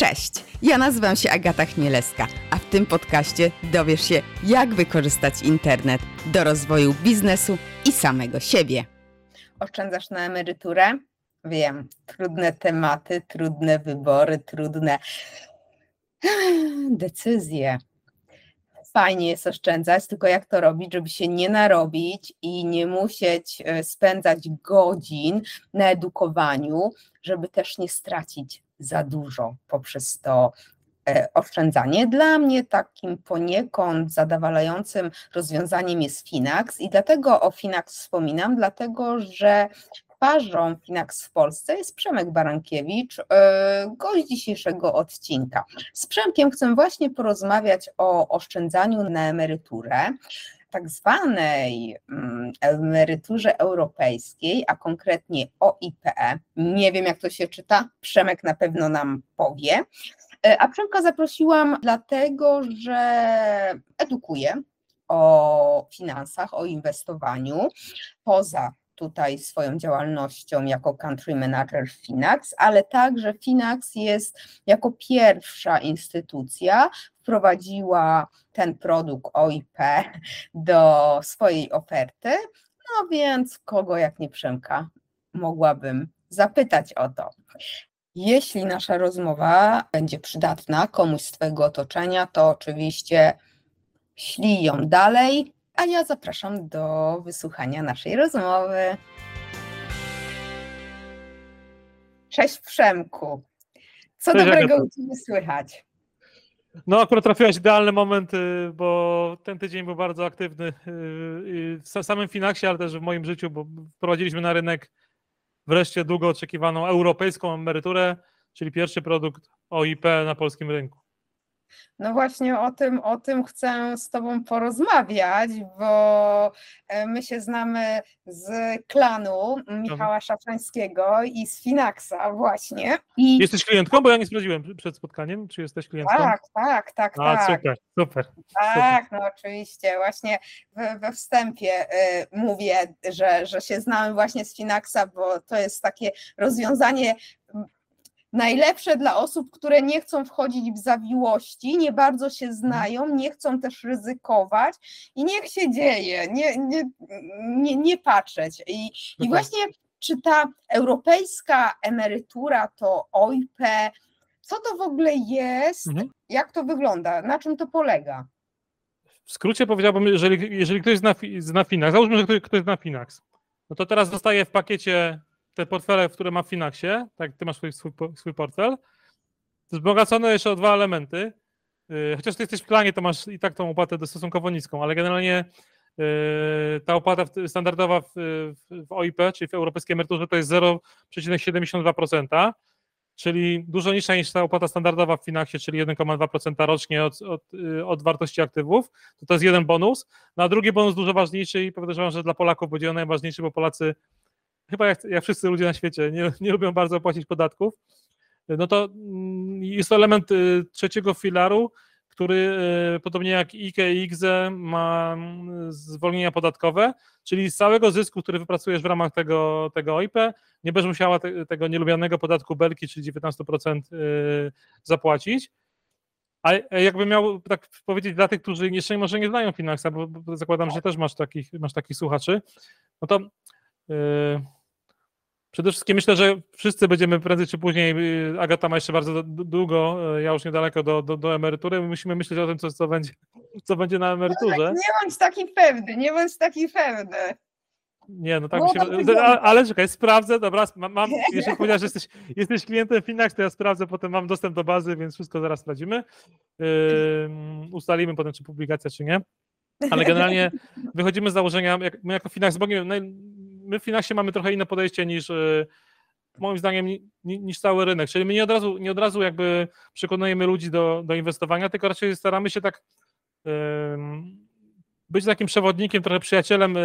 Cześć, ja nazywam się Agata Chmielewska, a w tym podcaście dowiesz się, jak wykorzystać internet do rozwoju biznesu i samego siebie. Oszczędzasz na emeryturę? Wiem, trudne tematy, trudne wybory, trudne decyzje. Fajnie jest oszczędzać, tylko jak to robić, żeby się nie narobić i nie musieć e, spędzać godzin na edukowaniu, żeby też nie stracić za dużo poprzez to e, oszczędzanie. Dla mnie takim poniekąd zadowalającym rozwiązaniem jest Finax i dlatego o Finax wspominam, dlatego że twarzą Finax w Polsce jest Przemek Barankiewicz, e, gość dzisiejszego odcinka. Z Przemkiem chcę właśnie porozmawiać o oszczędzaniu na emeryturę tak zwanej mm, emeryturze europejskiej, a konkretnie OIP. Nie wiem, jak to się czyta, Przemek na pewno nam powie. E, a Przemka zaprosiłam dlatego, że edukuję o finansach, o inwestowaniu poza tutaj swoją działalnością jako country manager Finax, ale także Finax jest jako pierwsza instytucja wprowadziła ten produkt OIP do swojej oferty. No więc kogo jak nie Przemka mogłabym zapytać o to. Jeśli nasza rozmowa będzie przydatna komuś z Twojego otoczenia, to oczywiście ślij ją dalej, a ja zapraszam do wysłuchania naszej rozmowy. Cześć Przemku. Co Cześć, dobrego u Ciebie słychać? No akurat trafiłaś idealny moment, y, bo ten tydzień był bardzo aktywny y, w samym Finaxie, ale też w moim życiu, bo wprowadziliśmy na rynek wreszcie długo oczekiwaną europejską emeryturę, czyli pierwszy produkt OIP na polskim rynku. No właśnie o tym, o tym chcę z Tobą porozmawiać, bo e, my się znamy z klanu Michała Szafrańskiego i z Finaxa właśnie. I... Jesteś klientką? Bo ja nie sprawdziłem przed spotkaniem, czy jesteś klientką? Tak, tak, tak, A, tak. super, super. Tak, super. no oczywiście. Właśnie we, we wstępie y, mówię, że, że się znamy właśnie z Finaxa, bo to jest takie rozwiązanie najlepsze dla osób, które nie chcą wchodzić w zawiłości, nie bardzo się mhm. znają, nie chcą też ryzykować i niech się dzieje, nie, nie, nie, nie patrzeć. I, I tak. właśnie czy ta europejska emerytura to OIP, co to w ogóle jest, mhm. jak to wygląda, na czym to polega? W skrócie powiedziałbym, jeżeli, jeżeli ktoś zna, zna Finax, załóżmy, że ktoś, ktoś zna Finax, no to teraz dostaje w pakiecie te portfele, które ma w Finaxie, tak, ty masz swój, swój, swój portfel, wzbogacone jeszcze o dwa elementy. Y, chociaż ty jesteś w klanie, to masz i tak tą opłatę stosunkowo niską, ale generalnie y, ta opłata standardowa w, w OIP, czyli w europejskiej emeryturze, to jest 0,72%, czyli dużo niższa niż ta opłata standardowa w Finaxie, czyli 1,2% rocznie od, od, y, od, wartości aktywów. To, to jest jeden bonus. No a drugi bonus dużo ważniejszy i podejrzewam, że dla Polaków będzie on najważniejszy, bo Polacy chyba jak, jak wszyscy ludzie na świecie nie, nie lubią bardzo płacić podatków, no to mm, jest to element y, trzeciego filaru, który y, podobnie jak IKE i IGZE ma mm, zwolnienia podatkowe, czyli z całego zysku, który wypracujesz w ramach tego, tego OIP, nie będziesz musiała te, tego nielubianego podatku belki, czyli 19% y, zapłacić. A jakby miał tak powiedzieć dla tych, którzy jeszcze może nie znają Finaxa, bo zakładam, że też masz takich, masz takich słuchaczy, no to yy, Przede wszystkim myślę, że wszyscy będziemy prędzej czy później, y, Agata ma jeszcze bardzo długo, y, ja już niedaleko do, do, do emerytury, musimy myśleć o tym, co, co, będzie, co będzie na emeryturze. No, nie bądź taki pewny, nie bądź taki pewny. Nie, no tak no, myślę, ale, ale czekaj, sprawdzę, dobra, mam, jeżeli powiedziałeś, że jesteś, jesteś klientem Finax, to ja sprawdzę, potem mam dostęp do bazy, więc wszystko zaraz sprawdzimy. Ustalimy potem, czy publikacja, czy nie. Ale generalnie wychodzimy z założenia, jak, my jako Finax Bogiem, my w Finaxie mamy trochę inne podejście niż e, moim zdaniem niż cały rynek, czyli my nie od razu, nie od razu jakby przekonujemy ludzi do, do inwestowania, tylko raczej staramy się tak być takim przewodnikiem, trochę przyjacielem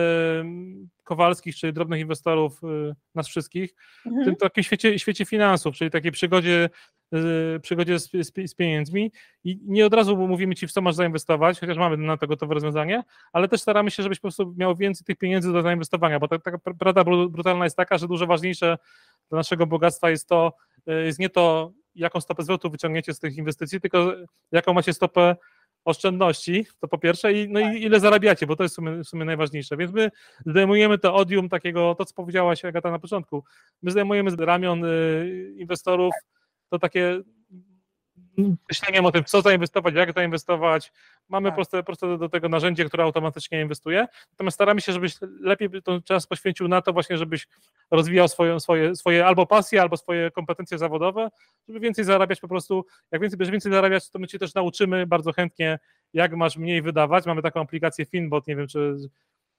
Kowalskich, czyli drobnych inwestorów, y, nas wszystkich, mhm. w tym takim świecie, świecie finansów, czyli takiej przygodzie, przygodzie z, z, z, pieniędzmi i nie od razu mówimy Ci, w co masz zainwestować, chociaż mamy na to gotowe rozwiązanie, ale też staramy się, żebyś po prostu miał więcej tych pieniędzy do zainwestowania, bo taka prawda brutalna jest taka, że dużo ważniejsze dla naszego bogactwa jest to, y, jest nie to, jaką stopę zwrotu wyciągniecie z tych inwestycji, tylko jaką macie stopę oszczędności, to po pierwsze, i, no i ile zarabiacie, bo to jest w sumie, w sumie najważniejsze. Więc my zdejmujemy to odium takiego, to co powiedziałaś Agata na początku, my zdejmujemy z ramion y, inwestorów to takie myśleniem o tym, co zainwestować, jak zainwestować. Mamy tak. proste, proste do tego narzędzie, które automatycznie inwestuje. Natomiast staramy się, żebyś lepiej ten czas poświęcił na to właśnie, żebyś rozwijał swoje, swoje, swoje albo pasje, albo swoje kompetencje zawodowe, żeby więcej zarabiać po prostu. Jak więcej będziesz więcej zarabiać, to my cię też nauczymy bardzo chętnie, jak masz mniej wydawać. Mamy taką aplikację Finbot, nie wiem, czy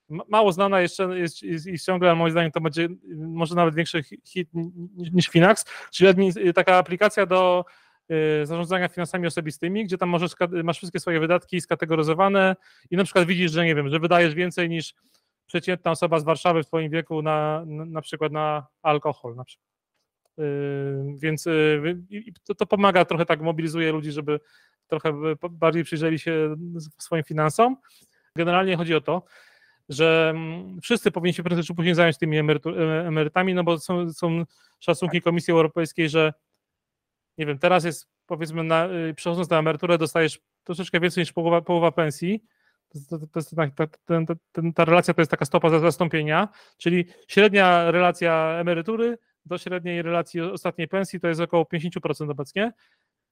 mało znana jeszcze jest, jest, jest ciągle, ale moim zdaniem to będzie może nawet większy hit niż Finax, czyli taka aplikacja do Y, zarządzania finansami osobistymi, gdzie tam możesz, masz wszystkie swoje wydatki skategoryzowane i na przykład widzisz, że nie wiem, że wydajesz więcej niż przeciętna osoba z Warszawy w twoim wieku na, na, przykład na alkohol na przykład. Yy, więc yy, to, to, pomaga, trochę tak mobilizuje ludzi, żeby trochę bardziej przyjrzeli się swoim finansom. Generalnie chodzi o to, że mm, wszyscy powinni się prędzej czy później zająć tymi emerytami, no bo są, są szacunki Komisji Europejskiej, że nie wiem, teraz jest powiedzmy, na, y, przechodząc na emeryturę, dostajesz troszeczkę więcej niż połowa, połowa pensji. To, to, to jest, ta, ta, ta, relacja to jest taka stopa zastąpienia, czyli średnia relacja emerytury do średniej relacji ostatniej pensji to jest około 50% obecnie.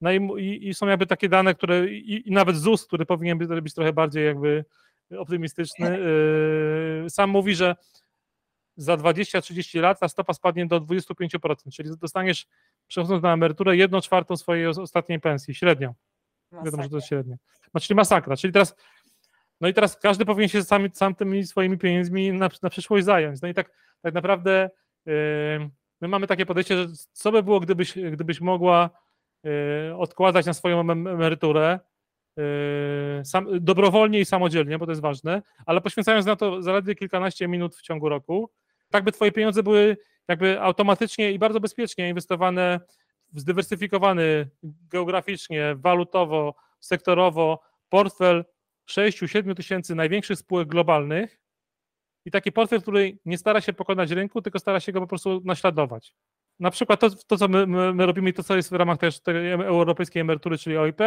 No i, i, i są jakby takie dane, które i, i, nawet ZUS, który powinien być, być trochę bardziej jakby optymistyczny, yy, sam mówi, że za 20-30 lat ta stopa spadnie do 25%, czyli dostaniesz przechodząc na emeryturę, jedną czwartą swojej ostatniej pensji, średnio. Masakra. Wiadomo, że to jest średnio. No, czyli masakra. Czyli teraz, no i teraz każdy powinien się sam, sam tymi swoimi pieniędzmi na, na przyszłość zająć. No i tak, tak naprawdę yy, my mamy takie podejście, że co by było, gdybyś, gdybyś mogła yy, odkładać na swoją emeryturę, sam, dobrowolnie i samodzielnie, bo to jest ważne, ale poświęcając na to zaledwie kilkanaście minut w ciągu roku, tak by twoje pieniądze były jakby automatycznie i bardzo bezpiecznie inwestowane w zdywersyfikowany geograficznie, walutowo, sektorowo portfel 6-7 tysięcy największych spółek globalnych i taki portfel, który nie stara się pokonać rynku, tylko stara się go po prostu naśladować. Na przykład to, to co my, my, my robimy i to, co jest w ramach też tej europejskiej emerytury, czyli OIP,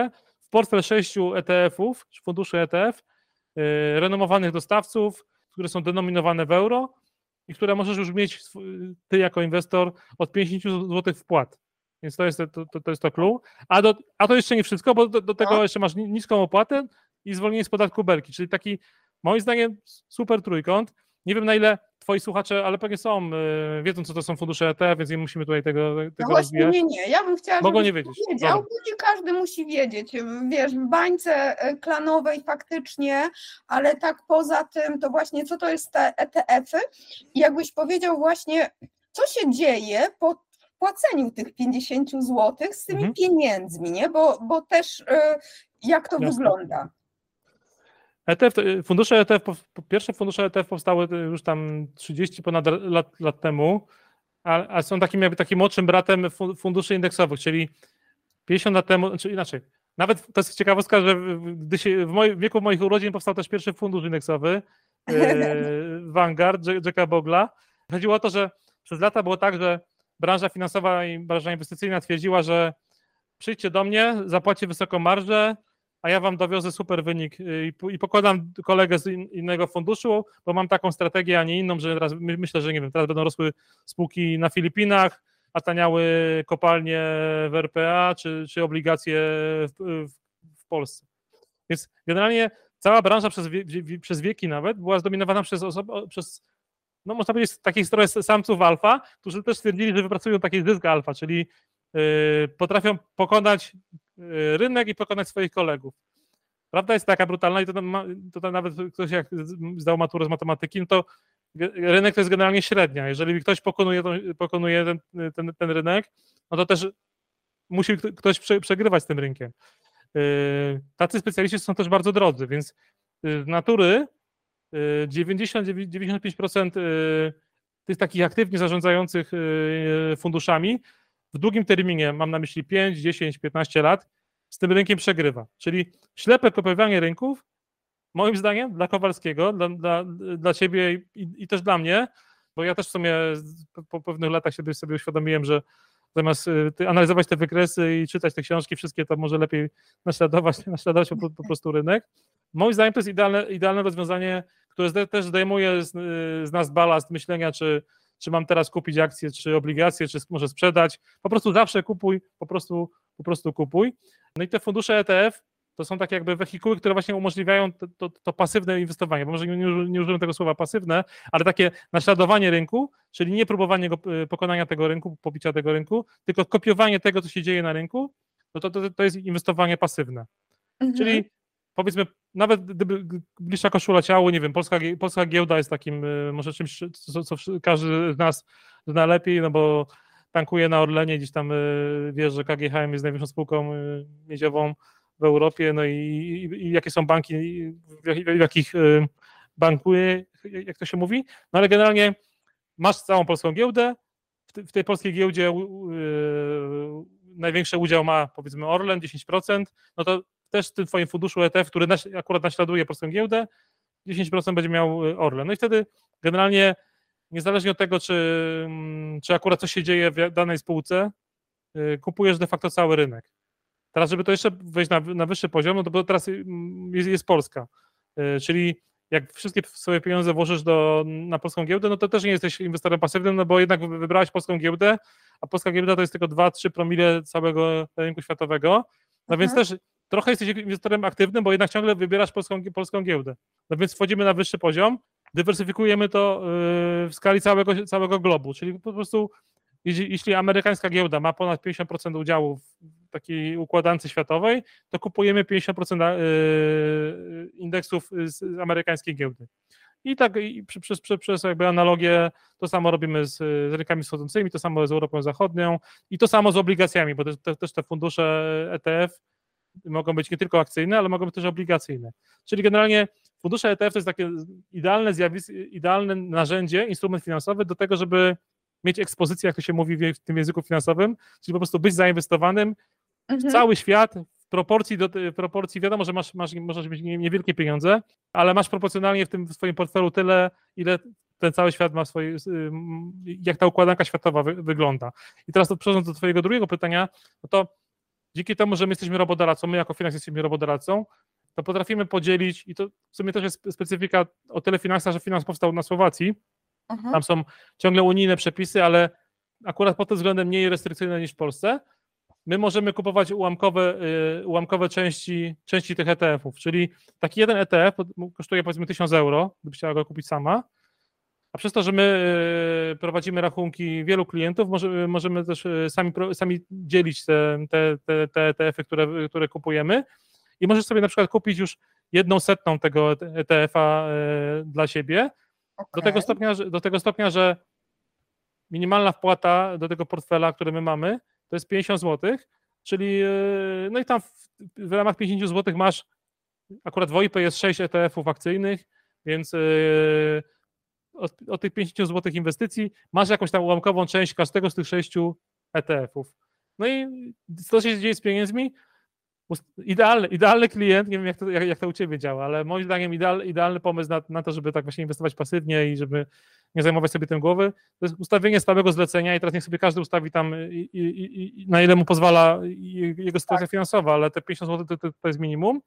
w portfel sześciu ETF-ów, czy funduszy ETF, yy, renomowanych dostawców, które są denominowane w euro, i które możesz już mieć ty jako inwestor od 50 zł wpłat. Więc to jest to, to, to, jest to clue. A, do, a to jeszcze nie wszystko, bo do, do tego no. jeszcze masz niską opłatę i zwolnienie z podatku belki, czyli taki moim zdaniem super trójkąt. Nie wiem na ile twoi słuchacze, ale pewnie są, yy, wiedzą co to są fundusze ETF, więc nie musimy tutaj tego, tego no właśnie, rozwijać. Nie, nie, ja bym chciała, Mogą nie wiedzieć. wiedział, nie każdy musi wiedzieć. Wiesz, w bańce e, klanowej faktycznie, ale tak poza tym, to właśnie co to jest te ETF-y i jakbyś powiedział właśnie, co się dzieje po płaceniu tych 50 zł z tymi mhm. pieniędzmi, nie? Bo, bo też yy, jak to Jasne. wygląda. ETF, fundusze ETF, pierwsze fundusze ETF powstały już tam 30 ponad lat, lat temu, a, a, są takim jakby takim młodszym bratem funduszy indeksowych, czyli 50 lat temu, czy znaczy inaczej, nawet to jest ciekawostka, że gdy się, w, moim, w wieku moich urodzin powstał też pierwszy fundusz indeksowy, e, Vanguard, Jacka Bogla. Chodziło o to, że przez lata było tak, że branża finansowa i branża inwestycyjna twierdziła, że przyjdźcie do mnie, zapłacie wysoką marżę, a ja wam dowiozę super wynik y, i pokładam kolegę z innego funduszu, bo mam taką strategię, a nie inną, że teraz myślę, że nie wiem, teraz będą rosły spółki na Filipinach, a taniały kopalnie w RPA czy, czy obligacje w, w, w Polsce. Więc generalnie cała branża przez, przez wieki nawet była zdominowana przez osoby, przez no można powiedzieć, takich trochę samców alfa, którzy też stwierdzili, że wypracują taki zysk alfa, czyli yy, potrafią pokonać Y, rynek i pokonać swoich kolegów. Prawda jest taka brutalna i to, nawet ktoś jak zdał maturę z matematyki, no to rynek to jest generalnie średnia. Jeżeli ktoś pokonuje, pokonuje ten, ten, ten, rynek, no to też musi ktoś przegrywać z tym rynkiem. Y, tacy specjaliści są też bardzo drodzy, więc y, z natury 90-95% tych takich aktywnie zarządzających funduszami w długim terminie, mam na myśli 5, 10, 15 lat, z tym rynkiem przegrywa. Czyli ślepe kopiowanie rynków, moim zdaniem, dla Kowalskiego, dla, dla, dla ciebie i, i, też dla mnie, bo ja też w sumie po pewnych latach się sobie uświadomiłem, że zamiast y, analizować te wykresy i czytać te książki, wszystkie to może lepiej naśladować, naśladować po, po prostu rynek. Moim zdaniem to jest idealne, idealne rozwiązanie, które też zdejmuje z, z nas balast myślenia, czy, czy mam teraz kupić akcje, czy obligacje, czy może sprzedać. Po prostu zawsze kupuj, po prostu, po prostu kupuj. No i te fundusze ETF to są takie jakby wehikuły, które właśnie umożliwiają to, to, to pasywne inwestowanie, bo może nie, nie użyłem tego słowa pasywne, ale takie naśladowanie rynku, czyli nie próbowanie go, y, pokonania tego rynku, pobicia tego rynku, tylko kopiowanie tego, co się dzieje na rynku, no to, to, to jest inwestowanie pasywne. Mhm. Czyli powiedzmy, nawet gdyby bliższa koszula ciało, nie wiem, polska, polska giełda jest takim y, może czymś, co, co każdy z nas zna lepiej, no bo tankuje na Orlenie, gdzieś tam y, wiesz, że KGHM jest największą spółką miedziową w Europie, no i, i, i jakie są banki, w, jakich y, bankuje, jak to się mówi, no ale generalnie masz całą polską giełdę, w, w tej polskiej giełdzie yy, największy udział ma powiedzmy Orlen, 10%, no to też w tym twoim funduszu ETF, który akurat naśladuje polską giełdę, 10% będzie miał y, Orlen. No i wtedy generalnie niezależnie od tego, czy, mm, czy akurat coś się dzieje w danej spółce, yy, kupujesz de facto cały rynek. Teraz, żeby to jeszcze wejść na, na wyższy poziom, no to teraz jest, jest Polska, e, czyli jak wszystkie swoje pieniądze włożysz do, na polską giełdę, no to też nie jesteś inwestorem pasywnym, no bo jednak wybrałeś polską giełdę, a polska giełda to jest tylko 2-3 promile całego rynku światowego, no mhm. więc też trochę jesteś inwestorem aktywnym, bo jednak ciągle wybierasz polską, polską giełdę. No więc wchodzimy na wyższy poziom, dywersyfikujemy to e, w skali całego, całego globu, czyli po prostu jeśli, amerykańska giełda ma ponad 50% udziału w takiej układance światowej, to kupujemy 50% e, indeksów z amerykańskiej giełdy. I tak i przez, przez, przez jakby analogię to samo robimy z, z rynkami wschodzącymi, to samo z Europą Zachodnią i to samo z obligacjami, bo te, te, też te fundusze ETF mogą być nie tylko akcyjne, ale mogą być też obligacyjne. Czyli generalnie fundusze ETF to jest takie idealne zjawisko, idealne narzędzie, instrument finansowy do tego, żeby mieć ekspozycję, jak to się mówi w tym języku finansowym, czyli po prostu być zainwestowanym mhm. w cały świat, w proporcji, do, proporcji wiadomo, że masz, masz, możesz mieć niewielkie pieniądze, ale masz proporcjonalnie w tym w swoim portfelu tyle, ile ten cały świat ma swoje, jak ta układanka światowa wy, wygląda. I teraz to przechodząc do twojego drugiego pytania, no to dzięki temu, że my jesteśmy robodoradcą, my jako Finans jesteśmy robodoradcą, to potrafimy podzielić, i to w sumie też jest specyfika o tyle finansa, że finans powstał na Słowacji, Mhm. Tam są ciągle unijne przepisy, ale akurat pod tym względem mniej restrykcyjne niż w Polsce. My możemy kupować ułamkowe, y, ułamkowe części, części tych ETF-ów, czyli taki jeden ETF kosztuje powiedzmy 1000 euro, gdybyś chciała go kupić sama, a przez to, że my y, prowadzimy rachunki wielu klientów, możemy, możemy też y, sami, sami dzielić te, te, te, te ETF-y, które, które kupujemy. I możesz sobie na przykład kupić już jedną setną tego ETF-a dla siebie, Okay. Do, tego stopnia, że, do tego stopnia, że minimalna wpłata do tego portfela, który my mamy, to jest 50 zł, czyli e, no i tam w, w ramach 50 zł masz akurat w OIP jest 6 ETF-ów akcyjnych, więc od, od, tych 50 zł inwestycji masz jakąś tam ułamkową część każdego z tych 6 ETF-ów. No i co się dzieje z pieniędzmi? Idealny, idealny klient, nie wiem jak to, jak, jak to u Ciebie działa, ale moim zdaniem ideal, idealny pomysł na, na to, żeby tak właśnie inwestować pasywnie i żeby nie zajmować sobie tym głowy, to jest ustawienie stałego zlecenia i teraz niech sobie każdy ustawi tam i, i, i na ile mu pozwala jego sytuacja tak. finansowa, ale te 50 zł to, to, to jest minimum,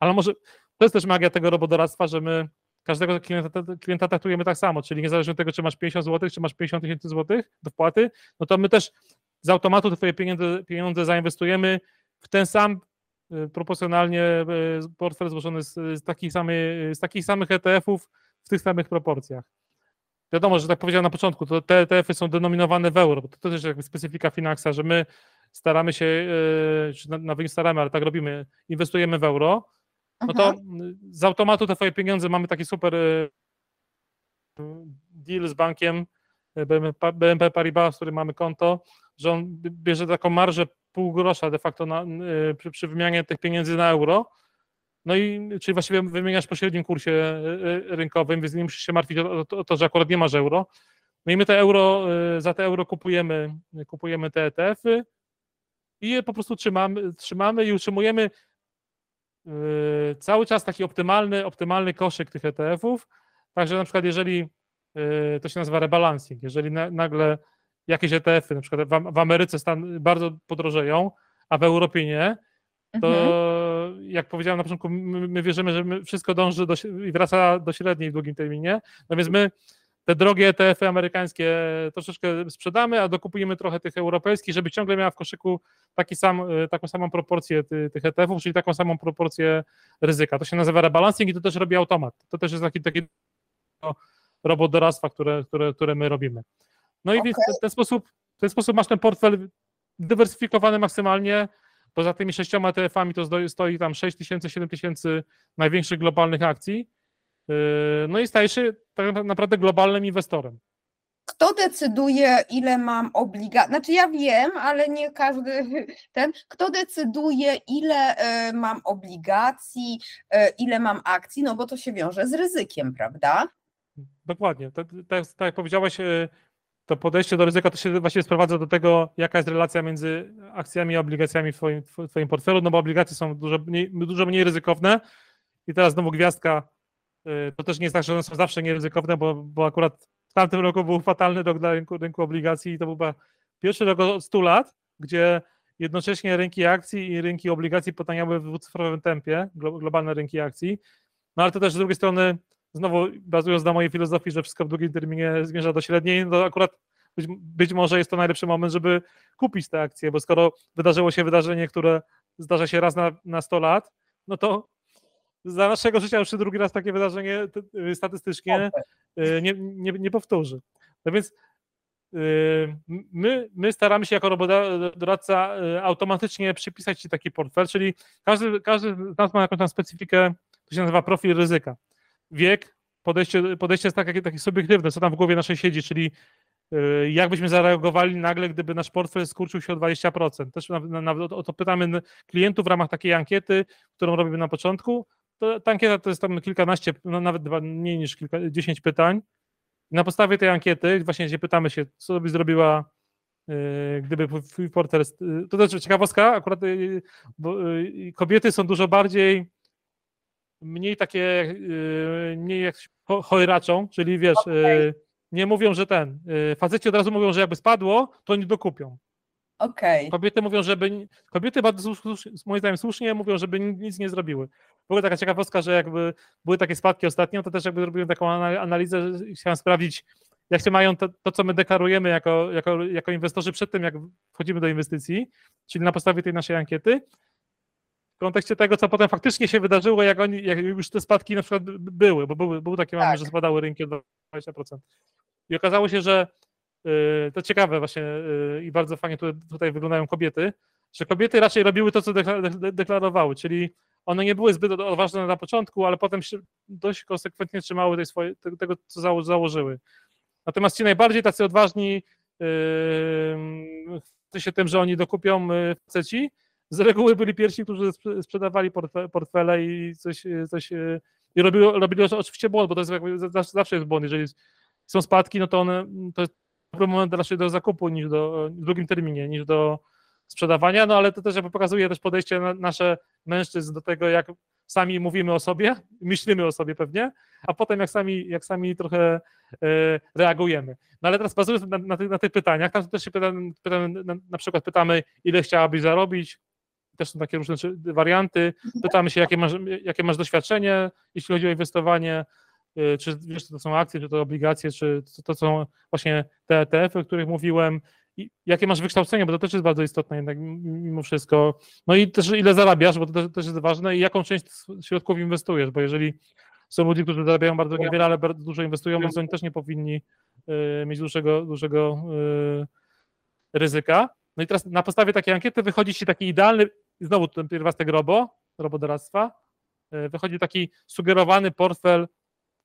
ale może to jest też magia tego robodoradztwa, że my każdego klienta, klienta traktujemy tak samo, czyli niezależnie od tego, czy masz 50 zł, czy masz 50 tysięcy złotych do wpłaty, no to my też z automatu twoje pieniądze, pieniądze zainwestujemy w ten sam Y, proporcjonalnie y, portfel złożony z, z, takich, samych, z takich samych ETF-ów w tych samych proporcjach. Wiadomo, że tak powiedziałem na początku, to te ETF-y są denominowane w euro, bo to też jakby specyfika Finaxa, że my staramy się, y, czy nawet nie staramy, ale tak robimy, inwestujemy w euro, no to z automatu te twoje pieniądze mamy taki super deal z bankiem BNP Paribas, z którym mamy konto, że on bierze taką marżę pół grosza de facto na, y, przy, przy wymianie tych pieniędzy na euro. No i czyli właściwie wymieniasz po średnim kursie rynkowym, więc nie musisz się martwić o, o, o to, że akurat nie masz euro. No i my te euro, za te euro kupujemy, kupujemy te ETF-y i je po prostu trzymamy, trzymamy i utrzymujemy cały czas taki optymalny, optymalny koszyk tych ETF-ów. Także na przykład jeżeli to się nazywa rebalancing, jeżeli nagle jakieś ETF-y, na przykład w, Ameryce stan bardzo podrożeją, a w Europie nie, to mhm. jak powiedziałem na początku, my, my wierzymy, że wszystko dąży do, i wraca do średniej w długim terminie. Natomiast my te drogie ETF-y amerykańskie troszeczkę sprzedamy, a dokupujemy trochę tych europejskich, żeby ciągle miała w koszyku taki sam, taką samą proporcję ty, tych ETF-ów, czyli taką samą proporcję ryzyka. To się nazywa rebalancing i to też robi automat. To też jest taki, taki robot doradztwa, które, które, które my robimy. No i okay. w ten sposób, w ten sposób masz ten portfel dywersyfikowany maksymalnie, Poza tymi sześcioma ETF-ami to stoi tam 6 tysięcy, 7 tysięcy największych globalnych akcji. Yy, no i stajesz się tak naprawdę globalnym inwestorem. Kto decyduje, ile mam obligacji? Znaczy, ja wiem, ale nie każdy ten. Kto decyduje, ile e, mam obligacji, e, ile mam akcji? No bo to się wiąże z ryzykiem, prawda? Dokładnie. Tak, tak, tak jak powiedziałeś, e, to podejście do ryzyka to się właściwie sprowadza do tego, jaka jest relacja między akcjami a obligacjami w twoim, w twoim portfelu, no bo obligacje są dużo mniej, dużo mniej ryzykowne i teraz znowu gwiazdka, y, to też nie jest tak, że one są zawsze nieryzykowne, bo, bo akurat w tamtym roku był fatalny rok dla rynku, rynku obligacji i to był chyba pierwszy rok od 100 lat, gdzie jednocześnie rynki akcji i rynki obligacji potaniały w dwucyfrowym tempie, globalne rynki akcji, no ale to też z drugiej strony znowu bazując na mojej filozofii, że wszystko w długim terminie zmierza do średniej, no to akurat być, być może jest to najlepszy moment, żeby kupić te akcje, bo skoro wydarzyło się wydarzenie, które zdarza się raz na, na 100 lat, no to za naszego życia już drugi raz takie wydarzenie y, statystycznie y, nie, nie, nie powtórzy. No więc y, my, my staramy się jako robodoradca automatycznie przypisać Ci taki portfel, czyli każdy, każdy z nas ma jakąś tam specyfikę, to się nazywa profil ryzyka wiek, podejście, podejście jest takie, takie subiektywne, co tam w głowie naszej siedzi, czyli jak byśmy zareagowali nagle, gdyby nasz portfel skurczył się o 20%. Też nawet o to pytamy klientów w ramach takiej ankiety, którą robimy na początku. To, ta ankieta to jest tam kilkanaście, no nawet dwa, mniej niż kilka, 10 pytań. Na podstawie tej ankiety właśnie gdzie pytamy się, co by zrobiła, yy, gdyby twój portfel... Yy, to też ciekawostka, akurat yy, bo, kobiety są dużo bardziej mniej takie, mniej jak chojraczą, czyli wiesz, okay. Nie mówią, że ten, faceci od razu mówią, że jakby spadło, to nie dokupią. Okay. Kobiety mówią, żeby, kobiety bardzo, moim zdaniem słusznie mówią, żeby nic nie zrobiły. W ogóle taka ciekawostka, że jakby były takie spadki ostatnio, to też jakby zrobiłem taką analizę, chciałem sprawdzić, jak się mają to, to, co my deklarujemy jako, jako, jako inwestorzy przed tym, jak wchodzimy do inwestycji, czyli na podstawie tej naszej ankiety, w kontekście tego, co potem faktycznie się wydarzyło, jak, oni, jak już te spadki na przykład były, bo były, był taki tak. moment, że spadały rynki o 20%. I okazało się, że to ciekawe właśnie yy, i bardzo fajnie tutaj, wyglądają kobiety, że kobiety raczej robiły to, co deklarowały, czyli one nie były zbyt odważne na początku, ale potem się dość konsekwentnie trzymały tej tego, co założyły. Natomiast ci najbardziej tacy odważni yy, się tym, że oni dokupią yy, faceci, z reguły byli pierwsi, którzy sprzedawali portfele i coś, coś i robili, robili oczywiście błąd, bo to jest zawsze jest błąd, jeżeli są spadki, no to one, to dobry moment raczej do zakupu niż do, w drugim terminie, niż do sprzedawania, no ale to też jakby pokazuje też podejście na, nasze mężczyzn do tego, jak sami mówimy o sobie, myślimy o sobie pewnie, a potem jak sami, jak sami trochę e, reagujemy. No ale teraz bazując na, na, tych, na tych pytaniach, tam też się pytamy, pytamy na, na przykład pytamy, ile chciałabyś zarobić, też są takie różne warianty. Mhm. Pytamy się, jakie masz, jakie masz doświadczenie, jeśli chodzi o inwestowanie, czy wiesz, to są akcje, czy to obligacje, czy to są właśnie te ETF-y, o których mówiłem, i jakie masz wykształcenie, bo to też jest bardzo istotne jednak mimo wszystko. No i też ile zarabiasz, bo to też, też jest ważne i jaką część środków inwestujesz, bo jeżeli są ludzie, którzy zarabiają bardzo niewiele, ale bardzo dużo inwestują, więc oni też nie powinni y, mieć dużego, dużego y, ryzyka. No i teraz na podstawie takiej ankiety wychodzi ci taki idealny znowu ten pierwiastek robo, robodoradztwa, wychodzi taki sugerowany portfel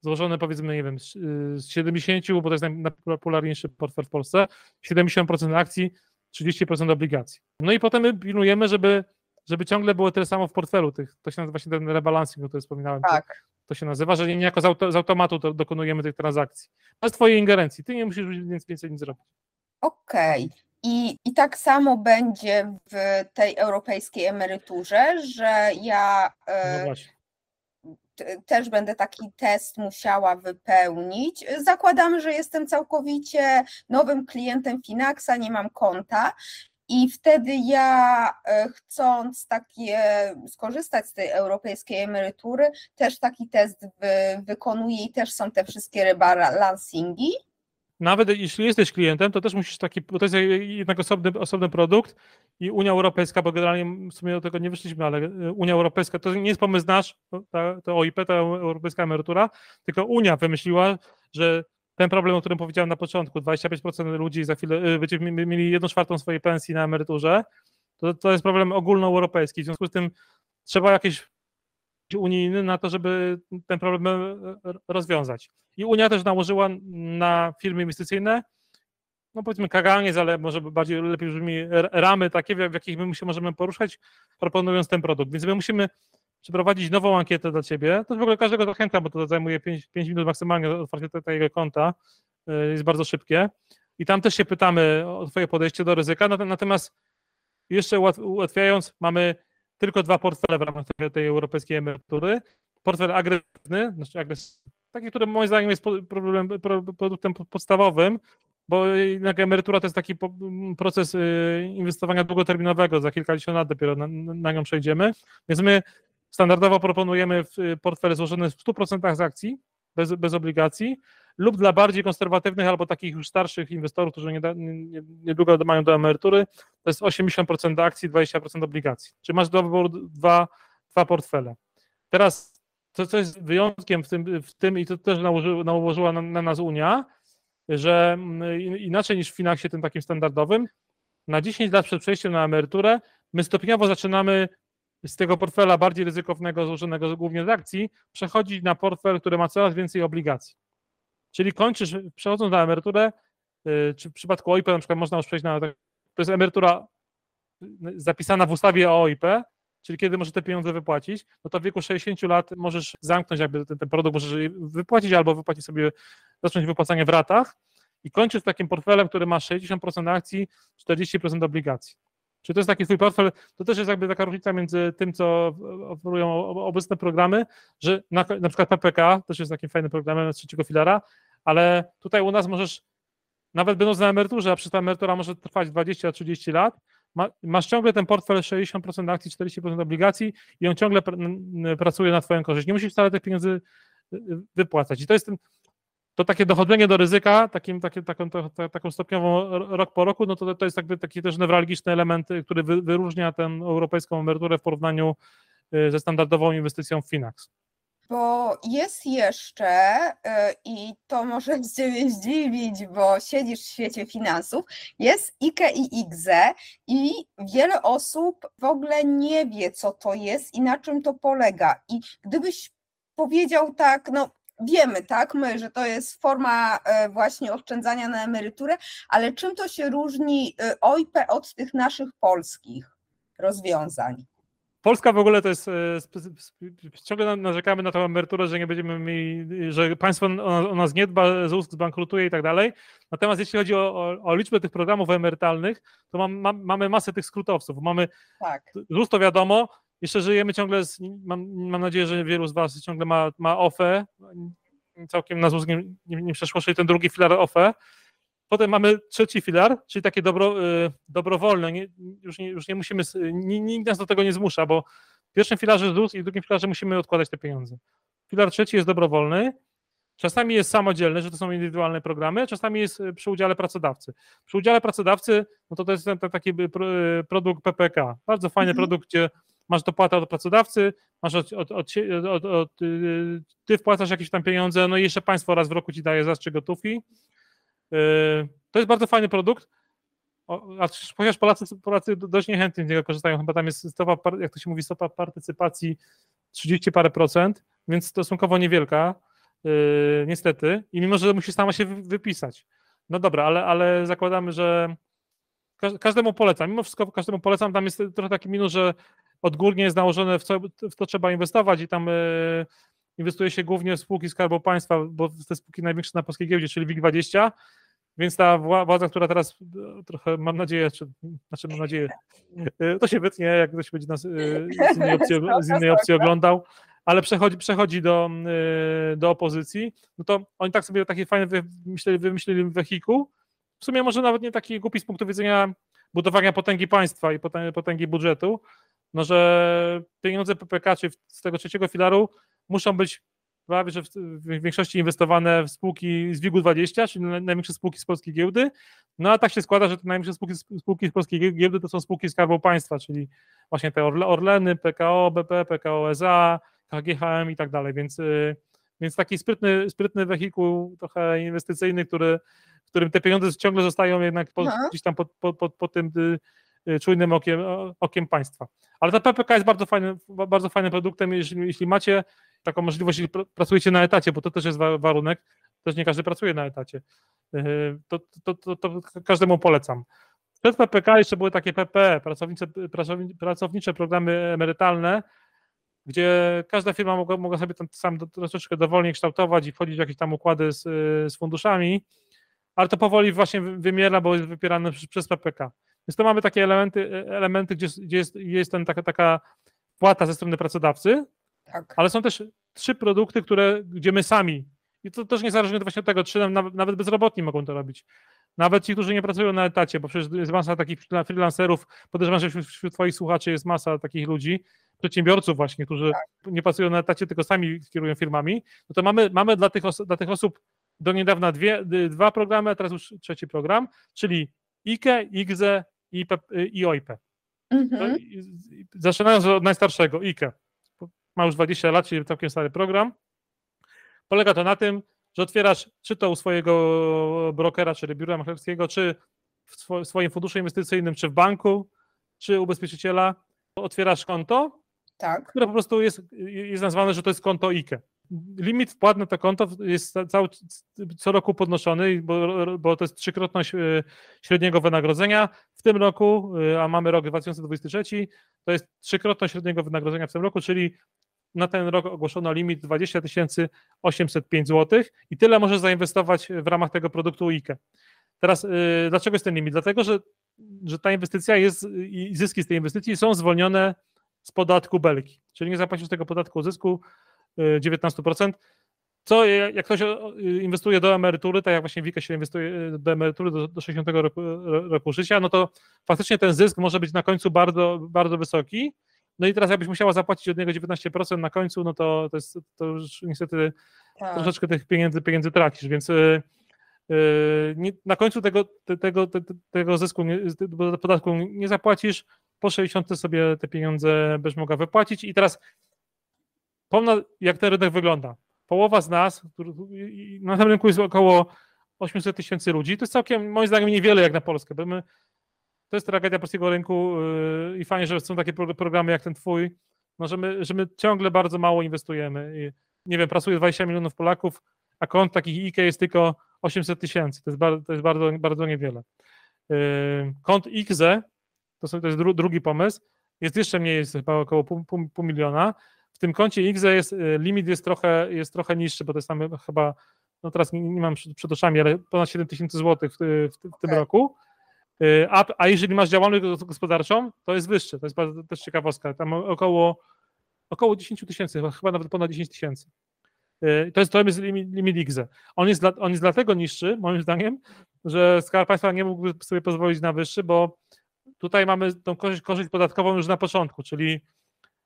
złożony powiedzmy, nie wiem, z 70, bo to jest najpopularniejszy portfel w Polsce, 70% akcji, 30% obligacji. No i potem my pilnujemy, żeby, żeby ciągle było tyle samo w portfelu tych, to się nazywa właśnie ten rebalancing, o którym wspominałem. Tak. To, to się nazywa, że niejako z, auto, z automatu to dokonujemy tych transakcji. Bez twojej ingerencji, ty nie musisz więcej, więcej nic zrobić. Okej. Okay. I, I tak samo będzie w tej europejskiej emeryturze, że ja. No też będę taki test musiała wypełnić. Zakładamy, że jestem całkowicie nowym klientem Finaxa, nie mam konta. I wtedy ja, e, chcąc takie skorzystać z tej europejskiej emerytury, też taki test wy, wykonuję i też są te wszystkie rebalancingi nawet jeśli jesteś klientem, to też musisz taki, to jest jednak osobny, osobny produkt i Unia Europejska, bo generalnie w sumie do tego nie wyszliśmy, ale e, Unia Europejska to nie jest pomysł nasz, to, to OIP, to Europejska Emerytura, tylko Unia wymyśliła, że ten problem, o którym powiedziałem na początku, 25% ludzi za chwilę e, będziemy mieli jedną czwartą swojej pensji na emeryturze, to, to jest problem ogólnoeuropejski, w związku z tym trzeba jakieś unijny na to, żeby ten problem e, rozwiązać. I Unia też nałożyła na firmy inwestycyjne, no powiedzmy kaganiec, ale może bardziej lepiej brzmi ramy takie, w jakich my się możemy poruszać, proponując ten produkt. Więc my musimy przeprowadzić nową ankietę dla Ciebie. To w ogóle każdego zachęcam, bo to zajmuje 5, 5 minut maksymalnie otwarcie tego konta, e, jest bardzo szybkie. I tam też się pytamy o Twoje podejście do ryzyka, natomiast jeszcze ułatwiając, mamy tylko dwa portfele w ramach tej, tej europejskiej emerytury. Portfel agresywny, znaczy agresywny, taki, który moim zdaniem jest problem, produktem podstawowym, bo jednak emerytura to jest taki proces y, inwestowania długoterminowego, za kilkadziesiąt lat dopiero na, na nią przejdziemy. Więc my standardowo proponujemy portfel złożony w 100% z akcji, bez, bez obligacji, lub dla bardziej konserwatywnych albo takich już starszych inwestorów, którzy niedługo nie, nie mają do emerytury, to jest 80% akcji, 20% obligacji. Czyli masz do wyboru dwa, dwa portfele. Teraz to, co jest wyjątkiem w tym, w tym i to też nałoży, nałożyła na, na, nas Unia, że mm, inaczej niż w Finaxie tym takim standardowym, na 10 lat przed przejściem na emeryturę my stopniowo zaczynamy z tego portfela bardziej ryzykownego, złożonego głównie z akcji, przechodzić na portfel, który ma coraz więcej obligacji. Czyli kończysz, przechodząc na emeryturę, y, czy w przypadku OIP na przykład można już przejść na, to jest emerytura y, zapisana w ustawie o OIP, czyli kiedy możesz te pieniądze wypłacić, no to w wieku 60 lat możesz zamknąć jakby ten, ten produkt, możesz wypłacić albo wypłacić sobie, zacząć wypłacanie w ratach i kończysz takim portfelem, który ma 60% akcji, 40% obligacji. Czy to jest taki twój portfel? To też jest jakby taka różnica między tym, co oferują obecne programy, że na, na przykład PPK też jest takim fajnym programem z trzeciego filara, ale tutaj u nas możesz, nawet będąc na emeryturze, a przy ta emerytura może trwać 20-30 lat, ma, masz ciągle ten portfel 60% akcji, 40% obligacji i on ciągle pr pracuje na twoją korzyść. Nie musisz wcale tych pieniędzy y, y, wypłacać. I to jest ten, to takie dochodzenie do ryzyka, takim, takie, taką, to, taką stopniową rok po roku, no to, to jest jakby taki też newralgiczny element, który wy, wyróżnia tę europejską emeryturę w porównaniu y, ze standardową inwestycją w Finax. Bo jest jeszcze, i to może Ciebie zdziwić, bo siedzisz w świecie finansów, jest IKE i IGZE i wiele osób w ogóle nie wie, co to jest i na czym to polega. I gdybyś powiedział tak, no wiemy, tak, my, że to jest forma e, właśnie oszczędzania na emeryturę, ale czym to się różni e, OIP od tych naszych polskich rozwiązań? Polska w ogóle to jest, e, ciągle narzekamy na tę emeryturę, że nie będziemy mieli, że państwo o nas nie dba, ZUS zbankrutuje i tak dalej. Natomiast jeśli chodzi o, o, o liczbę tych programów emerytalnych, to mam, mam, mamy masę tych skrótowców. Mamy tak. ZUS to wiadomo, jeszcze żyjemy ciągle, z, mam, mam nadzieję, że wielu z Was ciągle ma, ma OFE, całkiem na ZUS nie, nie, nie przeszło, czyli ten drugi filar OFE. Potem mamy trzeci filar, czyli takie dobro, y, dobrowolne, nie, już, nie, już nie musimy, nikt nas do tego nie zmusza, bo w pierwszym filarze ZUS i w drugim filarze musimy odkładać te pieniądze. Filar trzeci jest dobrowolny, czasami jest samodzielny, że to są indywidualne programy, czasami jest y, przy udziale pracodawcy. Przy udziale pracodawcy, no to to jest ten, ten taki y, produkt PPK, bardzo fajny mhm. produkt, gdzie masz dopłatę od pracodawcy, masz od, od, od, od, ty wpłacasz jakieś tam pieniądze, no i jeszcze państwo raz w roku ci daje zastrzyk gotówki. Yy, to jest bardzo fajny produkt, a chociaż Polacy, Polacy dość niechętnie z niego korzystają, chyba tam jest stopa, jak to się mówi, stopa partycypacji 30 parę procent, więc stosunkowo niewielka, yy, niestety, i mimo, że musi sama się wypisać. No dobra, ale, ale zakładamy, że każdemu polecam. Mimo wszystko każdemu polecam. Tam jest trochę taki minus, że odgórnie jest nałożone, w co, w to trzeba inwestować i tam y, inwestuje się głównie w spółki Skarbu Państwa, bo te spółki największe na polskiej giełdzie, czyli WIG20, więc ta władza, która teraz e, trochę, mam nadzieję, czy, znaczy mam nadzieję, e, to się wytnie, jak ktoś będzie nas z innej opcji, z innej opcji oglądał, ale przechodzi, przechodzi do, do opozycji, no to oni tak sobie taki fajny wymyślili, wymyślili wehikuł, w sumie może nawet nie taki głupi z punktu widzenia budowania potęgi państwa i potęgi budżetu, no że pieniądze PPK, czy z tego trzeciego filaru muszą być prawie że w większości inwestowane w spółki z WIG-20, czyli największe spółki z polskiej giełdy. No a tak się składa, że te największe spółki, spółki z polskiej giełdy to są spółki Skarbu Państwa, czyli właśnie te Orleny, PKO, BP, PKO SA, KGHM i tak dalej, więc, y, więc taki sprytny, sprytny wehikuł trochę inwestycyjny, który, w którym te pieniądze ciągle zostają jednak po, gdzieś tam pod, pod, pod, pod tym y, czujnym okiem, okiem państwa. Ale ta PPK jest bardzo fajnym, bardzo fajnym produktem, jeśli, jeśli macie taką możliwość, jeśli pracujecie na etacie, bo to też jest warunek, też nie każdy pracuje na etacie, yy, to, to, to, to każdemu polecam. Przed PPK jeszcze były takie PP, pracownicze, pracownicze programy emerytalne, gdzie każda firma mogła, mogła sobie tam sam troszeczkę dowolnie kształtować i wchodzić w jakieś tam układy z, z funduszami, ale to powoli właśnie wymiera, bo jest wypierane przez PPK. Więc to mamy takie elementy, elementy gdzie, gdzie jest, jest ten, taka, taka płata ze strony pracodawcy, tak. Ale są też trzy produkty, które, gdzie my sami, i to też niezależnie właśnie od tego, czy nawet, nawet bezrobotni mogą to robić. Nawet ci, którzy nie pracują na etacie, bo przecież jest masa takich freelancerów, podejrzewam, że wśród, wśród Twoich słuchaczy jest masa takich ludzi, przedsiębiorców właśnie, którzy tak. nie pracują na etacie, tylko sami kierują firmami, no to mamy, mamy dla, tych dla tych osób do niedawna dwie, dwa programy, a teraz już trzeci program, czyli IKE, IGZE i, i OIP. Mhm. Zaczynając od najstarszego, IKE ma już 20 lat, czyli całkiem stary program. Polega to na tym, że otwierasz czy to u swojego brokera, czyli biura maklerskiego, czy w swoim funduszu inwestycyjnym, czy w banku, czy ubezpieczyciela, otwierasz konto, tak. które po prostu jest, jest nazwane, że to jest konto IKE. Limit wpłat na to konto jest cały, co roku podnoszony, bo, bo to jest trzykrotność e, średniego wynagrodzenia. W tym roku, e, a mamy rok 2023, to jest trzykrotność średniego wynagrodzenia w tym roku, czyli na ten rok ogłoszono limit 20 805 zł i tyle może zainwestować w ramach tego produktu IKE. Teraz yy, dlaczego jest ten limit? Dlatego, że, że ta inwestycja jest i zyski z tej inwestycji są zwolnione z podatku belki, czyli nie zapłacisz tego podatku zysku 19%. Co jak ktoś inwestuje do emerytury, tak jak właśnie Wika się inwestuje do emerytury do, do 60 roku, roku życia, no to faktycznie ten zysk może być na końcu bardzo, bardzo wysoki, no i teraz jakbyś musiała zapłacić od niego 19% na końcu, no to, to, jest, to już niestety tak. troszeczkę tych pieniędzy, pieniędzy tracisz, więc yy, na końcu tego, tego, tego, tego zysku, nie, podatku nie zapłacisz, po 60 sobie te pieniądze będziesz mogła wypłacić i teraz pomna, jak ten rynek wygląda. Połowa z nas, na tym rynku jest około 800 tysięcy ludzi, to jest całkiem, moim zdaniem, niewiele jak na Polskę, my to jest tragedia polskiego rynku yy, i fajnie, że są takie programy jak ten twój, no, że, my, że my ciągle bardzo mało inwestujemy. I, nie wiem, pracuje 20 milionów Polaków, a kont takich IKE jest tylko 800 tysięcy. To jest, bardzo, to jest bardzo, bardzo niewiele. Yy, kont IKZE, to, są, to jest dru, drugi pomysł, jest jeszcze mniej, jest chyba około pół, pół, pół miliona. W tym koncie IKZE jest, yy, limit jest trochę, jest trochę niższy, bo to jest tam chyba, no teraz nie, nie mam przed, przed oczami, ale ponad 7 tysięcy złotych w, w, w, tym okay. roku. Y, a, a jeżeli masz działalność gospodarczą, to jest wyższe. To jest bardzo też ciekawostka. Tam około, około 10 tysięcy, chyba nawet ponad 10 tysięcy. Y, to jest, to jest limit, limit IGZE. On jest, dla, on jest dlatego niższy, moim zdaniem, że Skarb Państwa nie mógłby sobie pozwolić na wyższy, bo tutaj mamy tą korzyść, korzyść podatkową już na początku, czyli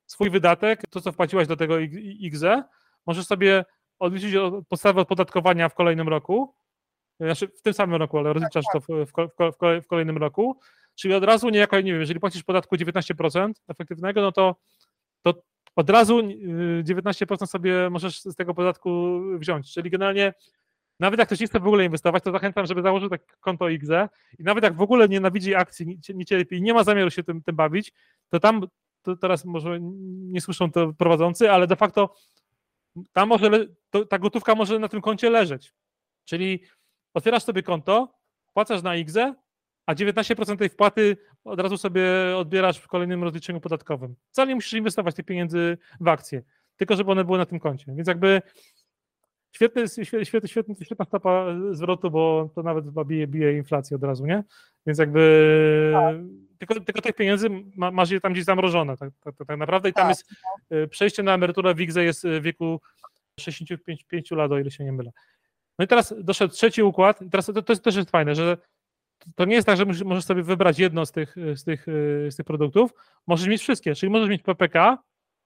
swój wydatek, to co wpłaciłaś do tego IGZE, możesz sobie odliczyć podstawę opodatkowania w kolejnym roku. Znaczy w tym samym roku, ale rozliczasz to w, w, kolejnym roku, czyli od razu niejako, nie wiem, jeżeli płacisz podatku 19% efektywnego, no to, to od razu 19% y, sobie możesz z tego podatku wziąć, czyli generalnie nawet jak ktoś nie chce w ogóle inwestować, to zachęcam, żeby założył tak konto IGZE i nawet jak w ogóle nienawidzi akcji, nie cierpi i nie ma zamiaru się tym, tym bawić, to tam, to teraz może nie słyszą to prowadzący, ale de facto tam może, to, ta gotówka może na tym koncie leżeć. Czyli otwierasz sobie konto, płacasz na IGZE, a 19% tej wpłaty od razu sobie odbierasz w kolejnym rozliczeniu podatkowym. Wcale nie musisz inwestować tych pieniędzy w akcje, tylko żeby one były na tym koncie. Więc jakby świetny, świetny, świetny, świetna stopa zwrotu, bo to nawet bije, bije inflację od razu, nie? Więc jakby tak. Tylko, tylko tych pieniędzy ma, masz je tam gdzieś zamrożone tak, tak, tak naprawdę i tam Tak, jest y, przejście na emeryturę w WIGZE jest w wieku 65 5 lat, o ile się nie mylę. No i teraz doszedł trzeci układ i teraz to, to jest, też jest fajne, że to nie jest tak, że musisz- możesz sobie wybrać jedno z tych, z tych, y, z tych produktów, możesz mieć wszystkie, czyli możesz mieć PPK,